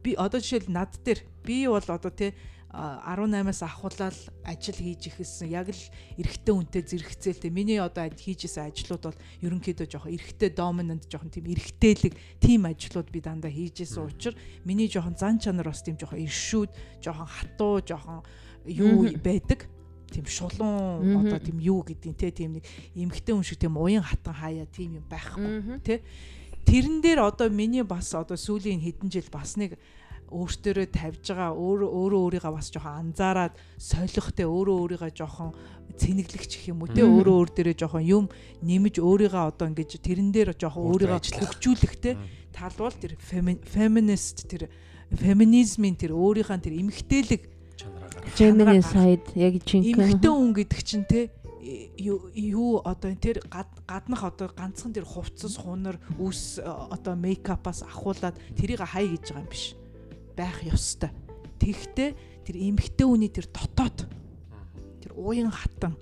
би одоо жишээл над дээр би бол одоо те 18-аас ахуулаад ажил хийж ихэлсэн. Яг л эрэгтэй үнтэй зэрэгцээлтэй. Миний одоо хийжсэн ажлууд бол ерөнхийдөө жоохон эрэгтэй доминант жоохон тийм эрэгтэйлэг тийм ажлууд би дандаа хийжсэн учраас миний жоохон зан чанар бас тийм жоохон иршүүд, жоохон хатуу, жоохон юу байдаг. Тийм шулуун одоо тийм юу гэдгийг те тийм нэг эмгтэй хүн шиг тийм уян хатан хаяа тийм юм байхгүй те. Тэрэн дээр одоо миний бас одоо сүүлийн хэдэн жил бас нэг өөртөөрөө тавьж байгаа өөрөө өөрөө өөрийгөө бас жоохон анзаараад солих те өөрөө өөрийгөө жоохон цэнэглэгч гэх юм уу те өөрөө өөр дээрээ жоохон юм нэмж өөрийгөө одоо ингэж тэрэн дээр жоохон өөрийгөө хөгжүүлэх те. Тал бол тэр феминист тэр феминизмын тэр өөрийнхөө тэр эмгтээлэг Gemini side яг жинхэнэ. Эмгтэн хүн гэдэг чинь те юу одоо тэр гаднах одоо ганцхан тэр хувцас хунар үс одоо мейкапаас ахуулаад тэрийг хай гэж байгаа юм биш байх ёстой. Тэгтээ тэр эмгтэн хүний тэр дотоод тэр ууян хатан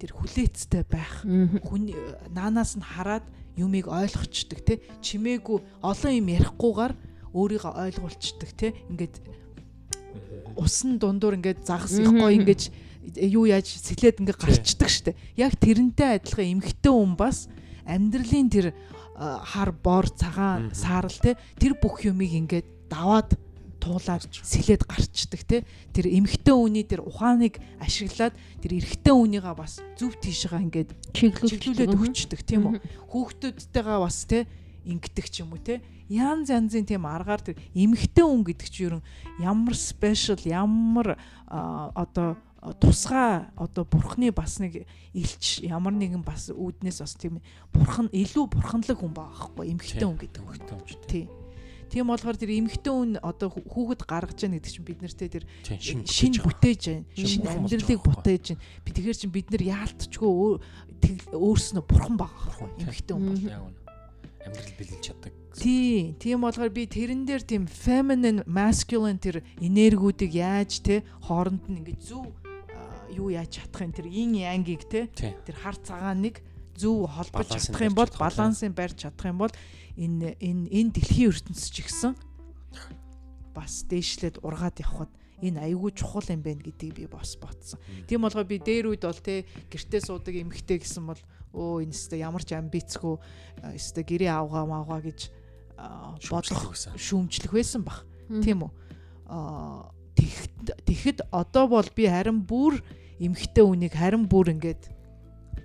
тэр хүлээцтэй байх. Хүн наанаас нь хараад юмыг ойлгочдөг те. Чимээгүй олон юм ярихгүйгээр өөрийгөө ойлгуулцдаг те. Ингээд усан дундуур ингээд загас их гоё ингээд юу яаж сэлээд ингээд гарчдаг штэ. Яг тэрнтэй адилхан эмгтэн хүн бас амьдралын тэр хар бор цагаан саарл те. Тэр бүх юмыг ингээд даваад туулаад сэлээд гарчдаг те тэр эмхтэн үний тэр ухааныг ашиглаад тэр эрэгтэн үнийгээ бас зөв тийшээ ингээд чиглүүлээд өгчдөг тийм үү? Хүүхдүүдтэйгээ бас те ингэдэг ч юм уу те янз янзын тийм аргаар тэр эмхтэн хүн гэдэг чинь ерөн ямар спешиал ямар одоо тусгай одоо бурхны бас нэг илч ямар нэгэн бас үүднээс бас тийм бурхан илүү бурханлаг хүн баахгүй эмхтэн хүн гэдэг эмхтэн хүн тийм болохоор тэр эмхтэн үн одоо хүүхэд гаргаж яах гэдэг чинь бид нартэй тэр шин бүтээж байна. Шин амьдралыг бүтээж байна. Би тэгэхээр чинь бид нар яалтчгүй өөрснөө бурхан байгаа. Эмхтэн үн бол. Амьдрал бэлэлж чаддаг. Тий, тийм болохоор би тэрэн дээр тийм feminine masculine тэр энергиудыг яаж те хооронд нь ингээд зөв юу яаж чадах юм? Тэр yin yang-ыг те тэр хар цагааныг зөв холбож чадах юм бол балансыг барьж чадах юм бол энэ энэ энэ дэлхийн ертөнцийн ч ихсэн бас дээшлээд ургаад явхад энэ аягүй чухал юм байна гэдгийг би бас бодсон. Тийм болгоо би дээр үед бол те гэртээ суудаг эмхтэй гэсэн бол өө энэ өстө ямар ч амбицгүй өстө гэрээ авгаа маавгаа гэж бодлох шүүмжлэх байсан бах. Тийм үү? Тэгэхэд одоо бол би харин бүр эмхтэй үнийг харин бүр ингээд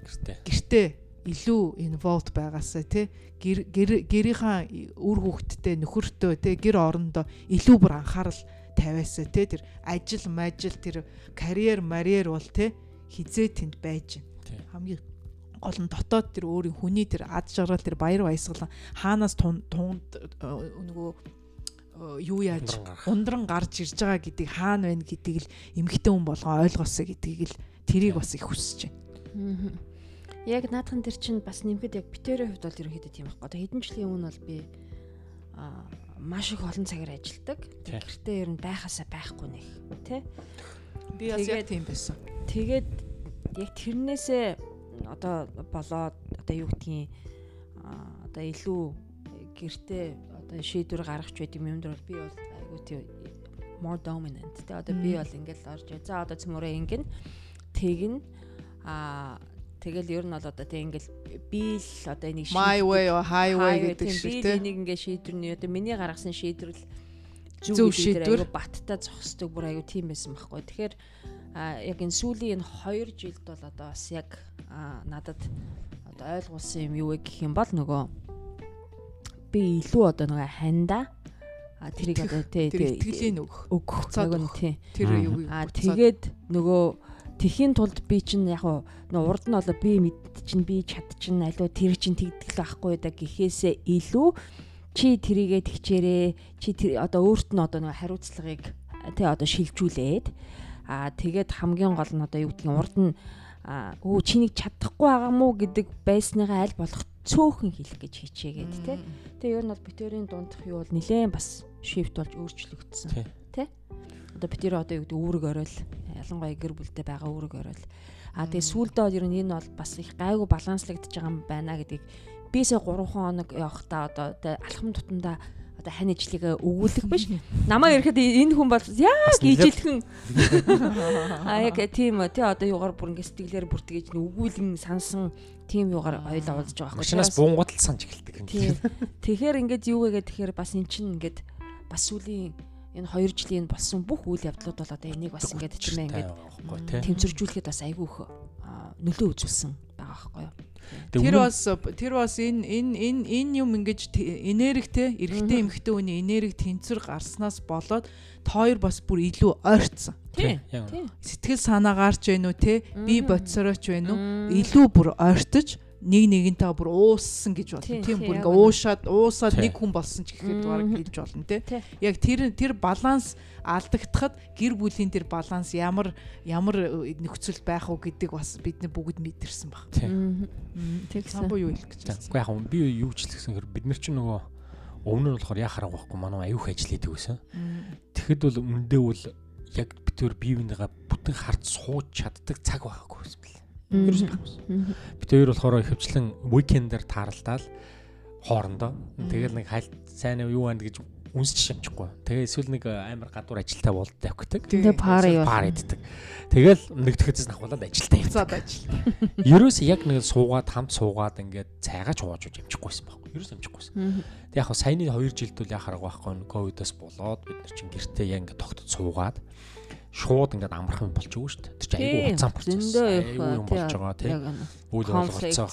гэртээ гэртээ илүү involved байгаасаа тий гэр гэрийнхаа үр хүүхдтэй нөхөртөө тий гэр орондоо илүү бүр анхаарал тавиасаа тий тэр ажил мажил тэр карьер марьер бол тий хизээ тэнд байж. Байна. Хамгийн гол нь дотоод тэр өөрийн хүний тэр ад жаргал тэр баяр баясгалан хаанаас тунд нөгөө юу яаж ундран гарч ирж байгаа гэдгийг хаана байна гэдгийг л эмгхтэн хүн болгоо ойлгосоо гэдгийг л тэрийг бас их хүсэж байна. Яг наадхан тэр чинь бас нэмэхэд яг битэрийн хувьд бол ерөнхийдөө тийм байхгүй. Одоо хэдэн жилийн өмнө бол би аа маш их олон цагаар ажилладаг. Гэртээ ер нь байхасаа байхгүй нэг тий. Би бас яг тийм байсан. Тэгээд яг тэрнээсээ одоо болоод одоо юу гэдгийг одоо илүү гэртээ одоо шийдвэр гаргах байд юм юм дээр бол би бол айгуу тий more dominant тий одоо би бол ингээл орж за одоо цөмөрөө ингэн тэгнь а Тэгэл ер нь бол одоо тэг ингээл би л одоо энийг my way or highway гэдэг шиг тийм би энийг ингээ шийдвэрний одоо миний гаргасан шийдвэрл зөв шийдвэр. баттай зогсдог бүр аюу тийм байсан байхгүй. Тэгэхээр яг энэ сүүлийн энэ 2 жилд бол одоо бас яг надад одоо ойлгуулсан юм юу вэ гэх юм бол нөгөө би илүү одоо нөгөө ханда а тэрийг одоо тий тий итгэлийн өгөх өгөх. цаг нь тий. Тэр юу а тэгээд нөгөө Тэхийн тулд би чинь яг нөө урд нь болоо би мэд чинь би чад чинь аливаа тэр чинь тэгдэл байхгүй да гэхээсээ илүү чи тэрийгэ тэгчээрээ чи тэр одоо өөрт нь одоо нэг хариуцлагыг тий одоо шилжүүлээд аа тэгээд хамгийн гол нь одоо юу гэдгийг урд нь өө чинийг чадахгүй байгаа мó гэдэг байсныгаа аль болох цөөхөн хэлэх гэж хичээгээд тий. Тэгээ ер нь бол битэрийн дундх юу бол нилээн бас шифт болж өөрчлөгдсөн тий. Одоо битэр одоо юу гэдэг үүрэг орой ялангуяа гэр бүлтэй байгаа үүрэг орой А тэгээ сүүлдээ бол ер нь энэ бол бас их гайгүй баланслагдж байгаа юм байна гэдгийг бисээ 3 хоног явахдаа одоо алхам тутамдаа одоо хань ижлийг өгүүлэх биш. Намаа ирэхэд энэ хүн бол яг ижилхэн а яг тийм тий одоо юугаар бүр ингэ сэтгэлээр бүртгэж өгүүлэн сансан тийм юугаар ойлоо уулзж байгаа байхгүй. Машинаас буунгуудл санаж эхэлдэг. Тэгэхээр ингээд юу вэ гэхээр бас эн чинь ингээд бас сүүлийн энэ 2 жилийн болсон бүх үйл явдлууд бол одоо энийг бас ингээд тийм ээ ингээд тэмцэржүүлэхэд бас айгүй их нөлөө үзүүлсэн байгаа байхгүй юу. Тэр бас тэр бас энэ энэ энэ энэ юм ингэж энергтэй эрэгтэй эмэгтэй хүний энерги тэнцвэр гарснаас болоод тоор бас бүр илүү ойрцсон. Тийм. Сэтгэл санаа гарч байна уу те? Би бодсорооч байна уу? Илүү бүр ойртож нэг нэгэнтэй бүр ууссан гэж болно. Тийм бүр ингээ уушаад уусаад нэг хүн болсон ч гэхэд баг хэлж болно те. Яг тэр тэр баланс алдагдахад гэр бүлийн тэр баланс ямар ямар нөхцөл байх уу гэдэг бас бидний бүгд мэдэрсэн баг. Тийм. Самбуу юу хэлэх гэж байна? Уу яг би юу ч хэлсэн хэр бид нар ч нөгөө өмнө нь болохоор яа харах байхгүй манай аюух ажил хийдэг гэсэн. Тэгэхэд бол өмнөдөө бол яг бид төр бие биенийгээ бүтэн харц сууж чаддаг цаг байхгүй байсан бэл. Ерөөсөн байхгүй. Бид хоёр болохоор ихэвчлэн уикендэр тааралдаал хоорондоо. Тэгэл нэг хайлт сайн юу байна гэж үнсч шамчихгүй. Тэгээ эсвэл нэг амар гадуур ажилтаа болдог авчихдаг. Тэгээ пари юу. Пари иддэг. Тэгэл нэг тэгэхээс ахуулаад ажилтаа явцаад ажил. Ерөөс яг нэг суугаад хамт суугаад ингээд цайгаа чууж уж амчихгүйсэн байхгүй. Ерөөс амчихгүйсэн. Тэг яг саяны 2 жилд үл яхах байхгүй ковидос болоод бид нар чинь гэртээ яг ингээд тогтод суугаад шууд ингээд амархан болж өгөө шүү дээ. Тэр чинь айгүй уцаан процесс. Айгүй юм болж байгаа тийм. Үйл болголцоо.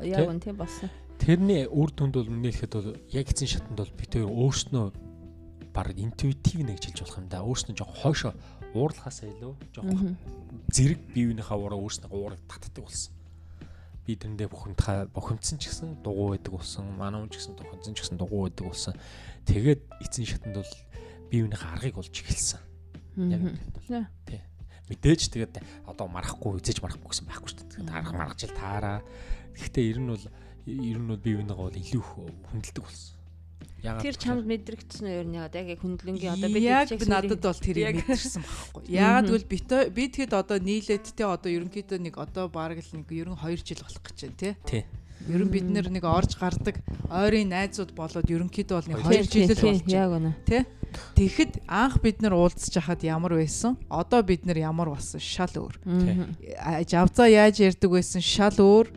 Яг нь тийм болсон. Тэрний үр дүнд бол нэлэхэд бол яг эцсийн шатанд бол бид хоёр өөрснөө баг интуитив нэг жилж болох юм да. Өөрснөө жоохон хойшоо уурлахаасаа илүү жоохон зэрэг биеийнхээ ураа өөрснөө уураг татдаг болсон. Би тэрэндээ бухимдхаа бухимдсан ч гэсэн дугуй байдаг болсон. Манай хүн ч гэсэн туханцсан ч гэсэн дугуй байдаг болсон. Тэгээд эцсийн шатанд бол биеийнхээ аргыг олж эхэлсэн Яг тий. Мэдээж тэгээд одоо марахгүй эзэж марахгүй гэсэн байхгүй шүү дээ. Арга маргаж ил таараа. Гэхдээ ер нь бол ер нь бол бие бинийгаа бол илүү хүндэлдэг болсон. Ягаад Тэр чамд мэдрэгдсэн ер нь яг яг хүндлэнгийн одоо бид яг надад бол тэрийг мэдэрсэн байхгүй. Ягаад гэвэл би би тэгэд одоо нийлээд те одоо ерөнхийдөө нэг одоо бараг л нэг ерөн 2 жил болох гэж байна те. Тий. Ер нь бид нэг орж гардаг ойрын найзууд болоод ерөнхийдөө бол нэг 2 жил л болж байна. Тэ? Тэгэхэд анх бид нар уулзч хахад ямар байсан? Одоо бид нар ямар болсон? Шал өөр. Жавзаа яаж ярьдаг байсан? Шал өөр.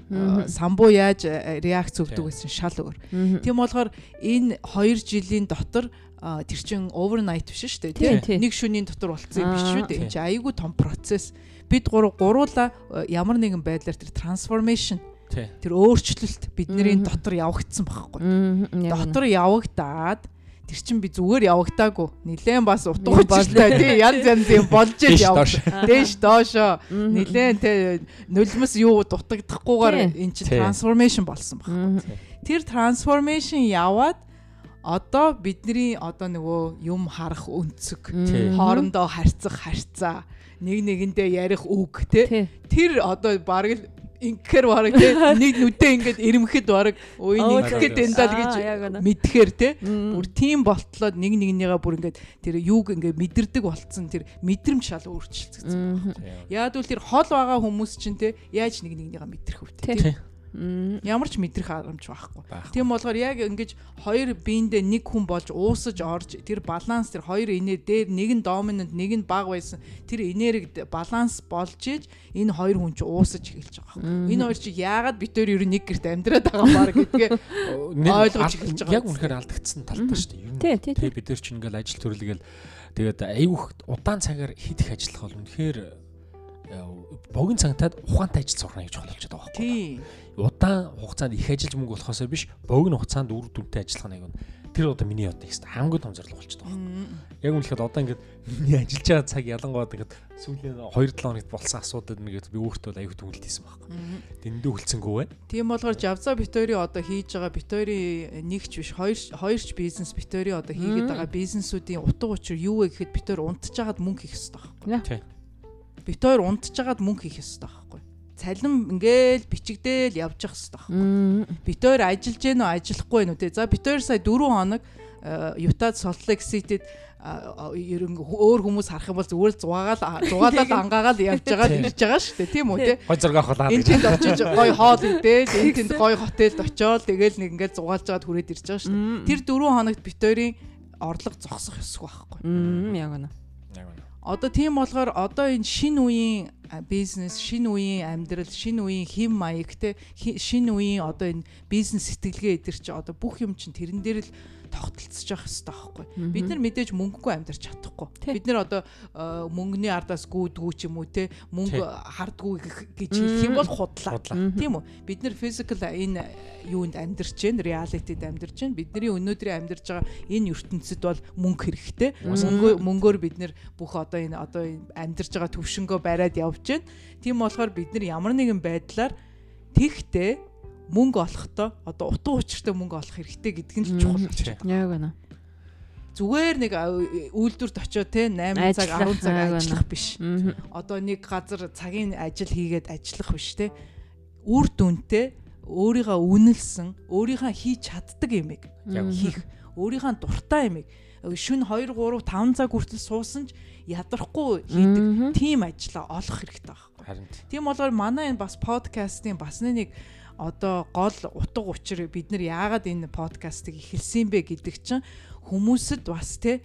Самбуу яаж э, реакц өгдөг байсан? Шал өөр. Тийм болохоор энэ 2 жилийн дотор тэр чин overnight биш шүү дээ тийм нэг шөнийн дотор болцсон юм биш шүү дээ энэ айгүй том процесс бид гурав гуруула э, ямар нэгэн байдлаар тэр трансформашн тэр өөрчлөлт бидний дотор явагдсан байхгүй дотор явагдаад тэр чин би зүгээр явагдаагүй. Нилээн бас утга учиртай тий янз янз юм болж ил явж. Дээш доошо. Нилээн тий нулимс юу дутагдахгүйгээр эн чин трансформашн болсон баг. Тэр трансформашн яваад одоо бидний одоо нөгөө юм харах өнцөг. Хоорондоо харьцах харьцаа. Нэг нэгэндээ ярих үг тий. Тэр одоо бараг ингээр бараг тий нэг нүдээ ингээд ирэмхэд бараг ой нэг гээд энэ даа гэж мэдхээр тий бүр тийм болтлоод нэг нэгнийгаа бүр ингээд тэр юуг ингээд мэдэрдэг болцсон тэр мэдрэмж шал өөрчлөгдсөн. Яад үл тэр хол байгаа хүмүүс чинь тий яаж нэг нэгнийгаа мэдрэх вэ? Тий Ямар ч мэдрэх харамж байхгүй. Тийм болохоор яг ингэж хоёр биендээ нэг хүн болж уусаж орж тэр баланс тэр хоёр инээ дээр нэг нь доминант нэг нь баг байсан тэр энерги баланс болж иж энэ хоёр хүн ч уусаж эхэлж байгаа. Энэ хоёр чи яагаад битээр ер нь нэг гэрт амьдраад байгаа маар гэдгээ ойлгож эхэлж байгаа. Яг үнэхээр алдагдсан талтай шүү дээ. Ер нь тий бид нар ч ингээл ажил төрлөгээл тэгээд айгүйх удаан цагаар хит их ажиллах бол үнэхээр богино цагтаад ухаантай ажил сурах гэж болчиход байгаа байхгүй. Тийм. Удаан хугацаанд их ажиллаж мөнгө болохоосоо биш богино хугацаанд үр дүнтэй ажиллах нэг нь тэр одоо миний одоо ихс хамгийн том зорилго болчиход байгаа. Яг үнэхээр одоо ингээд миний ажиллаж байгаа цаг ялангуяа ингээд сүүлийн 2-7 хоногт болсон асуудал нэгээд би өөртөө аюу түнэлтэйсэн байхгүй. Дэндүү хөлцөнгөө байна. Тийм болохоор Javza Victory одоо хийж байгаа Victory нэгч биш хоёр хоёрч бизнес Victory одоо хийгээд байгаа бизнесүүдийн утга учир юу вэ гэхэд Victory унтж байгаад мөнгө хийх хэрэгтэй байхгүй. Тийм. Victory унтж байгаад мөнгө хийх хэрэгтэй байхгүй. Цалин ингээл бичигдээл явж явах хэрэгтэй байхгүй. Victory ажиллаж гэнэ үү ажиллахгүй гэнэ үү те. За Victory сая 4 хоног Utah Salt Lake City-д ерөн өөр хүмүүс харах юм бол зүгээр л зугаагаал зугаалаад ангаагаал явж байгаа ирж байгаа шүү дээ тийм үү те. Гой зураг авахлаа энэ тэнд очиж гой хоол идээл энэ тэнд гой хотелд очиод тэгэл нэг ингээд зугаалж жаад хүрээд ирж байгаа шүү дээ тэр дөрөв хоногт битүүрийн орлого зогсох ёсгүй байхгүй. Яг үнэ. Яг үнэ. Одоо тийм болохоор одоо энэ шин үеийн бизнес шин үеийн амьдрал шин үеийн хэм маяг те шин үеийн одоо энэ бизнес сэтгэлгээ эдэр чи одоо бүх юм чинь тэрэн дээр л тогтолцож явах хэрэгтэй байхгүй. Бид нар мэдээж мөнгөгүй амьдарч чадахгүй. Бид нар одоо э, мөнгөний ардаас гүйдгүү ч юм уу те мөнгө хардггүй гэх- гэж хэлэх юм бол худлаа. Тийм үү? Бид нар physical энэ юунд амьдарч байна realityд амьдарч байна бидний өнөөдрийн амьдарч байгаа энэ ертөнцид бол мөнгө хэрэгтэй. Мөнгө мөнгөөр бид нар бүх одоо энэ одоо амьдарч байгаа төвшнгөө бариад явж байна тийм болохоор бид нар ямар нэгэн байдлаар тэгтээ мөнгө олохдоо одоо утга учиртай мөнгө олох хэрэгтэй гэдг нь л чухал Тий. байна. яг үнэ Зүгээр нэг үйлдвэрт очиод те 8 цаг Ажиллах, 10 цаг ажиллах биш. Одоо нэг газар цагийн ажил хийгээд ажиллах биш те. Үр дүнтэй өөрийгөө үнэлсэн, өөрийнхөө хийж чаддаг юмыг Яг хийх, өөрийнхөө дуртай юмыг шүн 2 3 5 цаг хүртэл суусан ч ядрахгүй хийдэг тийм ажилла олох хэрэгтэй байхгүй. Харин Тийм болохоор манай энэ бас подкастын бас нэг одоо гол утга учир бид нар яагаад энэ подкастыг эхэлсэн бэ гэдэг чинь хүмүүсэд бас те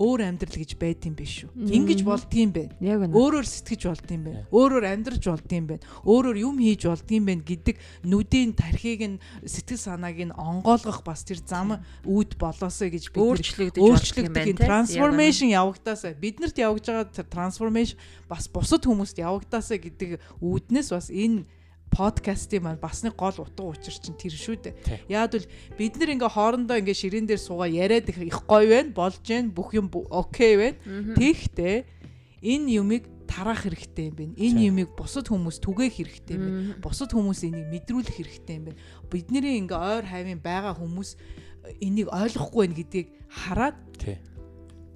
өөр амьдрал гэж байд юм биш үү. Ингиж болдгийм бэ. яг үнэ Өөрөөр сэтгэж болдгийм бэ. Өөрөөр амьдрж болдгийм бэ. Өөрөөр юм хийж болдгийм бэ гэдэг нүдийн тархийг нь сэтгэл санааг нь онгойлгох бас тэр зам үүд болоосой гэж бид өөрчлөгдөж өөрчлөгдөх энэ трансформашн явагдаасаа биднэрт явагдаж байгаа тэр трансформашн бас бусад хүмүүст явагдаасаа гэдэг үүднээс бас энэ подкастын маань бас нэг гол утга учир чинь тэр шүү дээ. Яад бол бид нар ингээ хоорондоо ингээ ширээн дээр суугаа яриад их гоё байна, болж байна, бүх юм окей байна. Тэгэхдээ энэ юмыг тараах хэрэгтэй юм байна. Энэ юмыг бусад хүмүүс түгээх хэрэгтэй юм байна. Бусад хүмүүс энийг мэдрүүлэх хэрэгтэй юм байна. Бидний ингээ ойр хавийн байгаа хүмүүс э, энийг ойлгохгүй байна гэдгийг хараад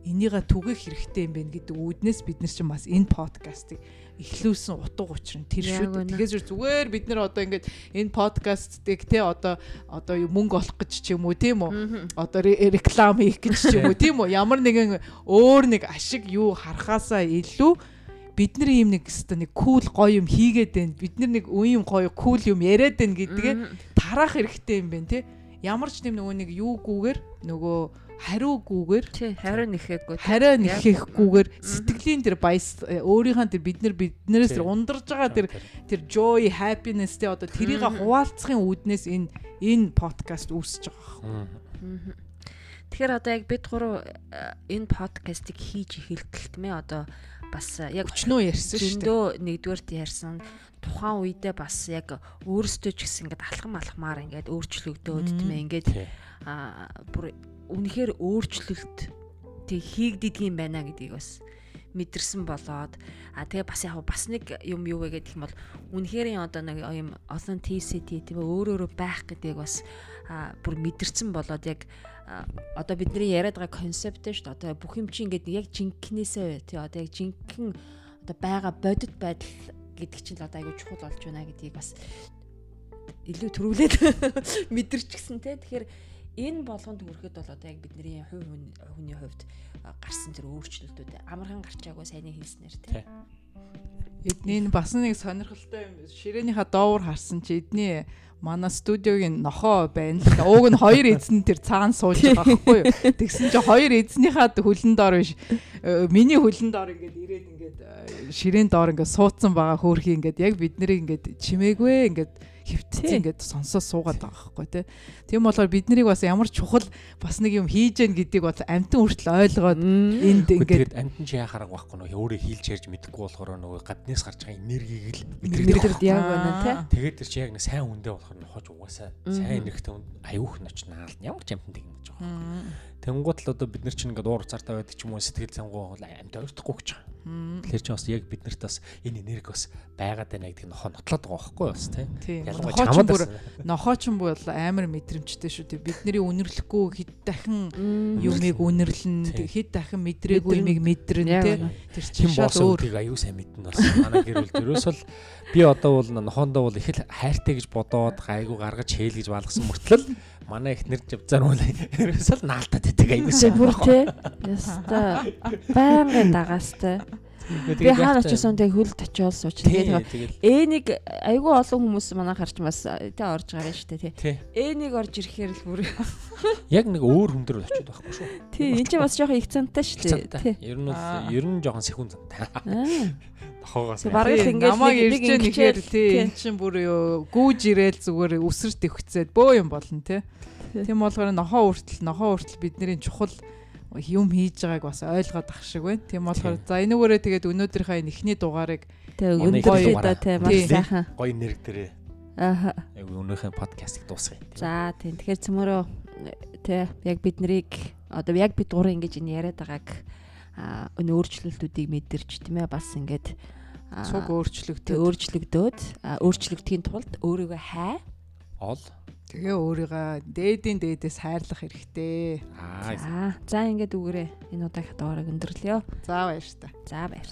энийгээ түгээх хэрэгтэй юм байна гэдэг үүднээс бид нар чинь бас энэ подкастыг эхлүүлсэн утга учир нь тэр шүү дээ. Тэгэхээр зүгээр бид нар одоо ингээд энэ подкастыг те одоо одоо мөнгө олох гэж ч юм уу тийм үү? Одоо ре- реклам хийх гэж ч юм уу тийм үү? Ямар нэгэн өөр нэг ашиг юу харахаасаа илүү бидний юм нэг өстө нэг кул гоё юм хийгээд байна. Бид нар нэг үн юм гоё кул юм яриад байна гэдгээ тараах хэрэгтэй юм байна те. Ямар ч тийм нөгөө нэг юугүйгээр нөгөө хариугүйгээр тий харин нэхэхгүй Яг- нэхэхгүйгээр сэтгэлийн тэр баяс э, өөрийнхөө тэр бид нар биднээс тэр ундарж байгаа тэр тэр joy happiness тэ одоо тэрийг хуваалцахын үүднээс энэ энэ подкаст үүсэж байгаа. Мгм. Тэгэхээр одоо яг бид гурав э, энэ подкастыг хийж эхэлтэлтмээ одоо бас э, яг Өчнөө ярьсан шүү дээ. зөндөө нэгдүгээрт ярьсан тухайн үедээ бас яг өөрсдөө ч гэсэн ингээд алхам алхмаар ингээд өөрчлөгдөөд Мм. тийм ээ ингээд аа бүр үнэхээр өөрчлөлт тэг хийгдэдэг юм байна гэдгийг бас мэдэрсэн болоод а тэгээ бас яг бас нэг юм юу вэ гэх юм бол үнэхэрийн одоо нэг юм authenticity тийм ээ өөр өөрө байх гэдгийг бас бүр мэдэрсэн болоод яг одоо бидний яриад байгаа концепт шүү дээ. Одоо бүх юм чинь ингээд яг жинкнээсээ тий одоо яг жинхэнэ одоо байгаа бодит байдал гэдэг чинь л одоо айгүй чухал болж байна гэдгийг бас илүү төрүүлээд мэдэрчихсэн те тэгэхээр энэ болгонд хүрэхэд бол одоо яг бидний хувь хүн- хүний хувьд гарсан тэр өөрчлөлтүүд амархан гарчаагүй сайн хэлснээр те. Эдний бас нэг сонирхолтой юм. Ширээнийхаа доовор харсан чи эдний манай студиогийн нохоо байна л да. Ууг нь хоёр эзэн тэр цаана сууж байгаа байхгүй юу? Тэгсэн чи хоёр эзнийхаа хөлн доор биш. э, Миний хөлн доор ингээд ирээд ингээд э, ширээн доор ингээд суудсан байгаа хөөрхи ингээд яг бид нарыг ингээд чимээгүй ингээд хөвтцэн ингээд сонсоо суугаад байгаа байхгүй тий. Тийм болохоор бид нарыг бас ямар чухал бас нэг юм хийж гэн гэдгийг бол амтан хүртэл ойлгоод энд ингээд ингээд амтан чи яхаар байхгүй нөө өөрөө хийлж ярьж мэдэхгүй болохоор нөгөө гаднаас гарч байгаа энергийг л Мэдрэгдэрд яг байна тий. Тэгээд тэр чи яг нэг сайн үндэ болохоор нохож угаасаа сайн энергтэй үнд аюух нөч наална ямар ч амтан тэгнэ гэж байгаа. Тэнгуут л одоо бид нар чинь ингээд уур уцаартай байдаг ч юм уу сэтгэл зангуу бол амт ойртохгүй гэж байгаа. Тэгэхээр чи бас яг бид нарт бас энэ энерги бас байгаад байна гэдгийг нохоо нотлоод байгаа байхгүй бас тий. Тийм. Ялангуяа чамд бүр бас нохооч бол амар мэдрэмжтэй шүү дээ. Бид нарыг үнэрлэхгүй хэд дахин юмыг үнэрлэн Тийм. хэд дахин мэдрээгүй юмыг мэдрэн Яг тий. байна. Тэр чинь шал өөр. аюу сайн мэднэ бас манай гэр бүл дөрөөс бол би одоо бол нохоондоо бол их л хайртай гэж бодоод гайгүй гаргаж хээл гэж балгасан мөртлөө манай ихнэр живзаар бол ерөөс л наалтаад байдаг сайн бүр тий. Яста. Байнгын дагаастай. Би хаана очсон тэг хөлд очиод сууч. Тэгээд тэгэл Энийг айгүй олон хүмүүс манай харч бас тэ орж гарна шүү дээ тий. тий Энийг орж ирэхээр л бүр яг нэг өөр хүн дээр очиод байхгүй шүү тий энэ чинь бас жоохон их цантай шүү дээ. Тий. ер нь ер нь жоохон секунд зантай Аа. Нохоогоос Тэг бараг Тийм, ингээд намайг нэг- ирж ихээр тий эн чин бүр юу гүүж ирээл зүгээр үсэрт өвчцээд бөө юм болно тий. Тий. Тийм болохоор нохоо хүртэл нохоо хүртэл бидний чухал юм хийж байгааг бас ойлгоод ах шиг байна. Тийм болохоор за энүүгээрээ тэгээд өнөөдрийнхээ энэ ихний дугаарыг гоё да тий маш сайхан. гоё нэрэг дээрээ Аа. яг өнөөхөө подкастыг дуусгая За тийм тэгэхээр цөмөрөө тий яг бид нарыг одоо яг бид гурав ингэж энэ яриад байгааг а өнөө өөрчлөлтүүдийг мэдэрч тийм ээ бас ингээд цуг өөрчлөгдөөд а, өөрчлөгдөхийн тулд өөрийгөө хай. Ол. Тэгээ өөрийгөө дээдийн дээдээс хайрлах хэрэгтэй. аа за за ингээд үгээрээ энэ удаагийнхаа дугаарыг өндөрлөё. За баяр та. за баяр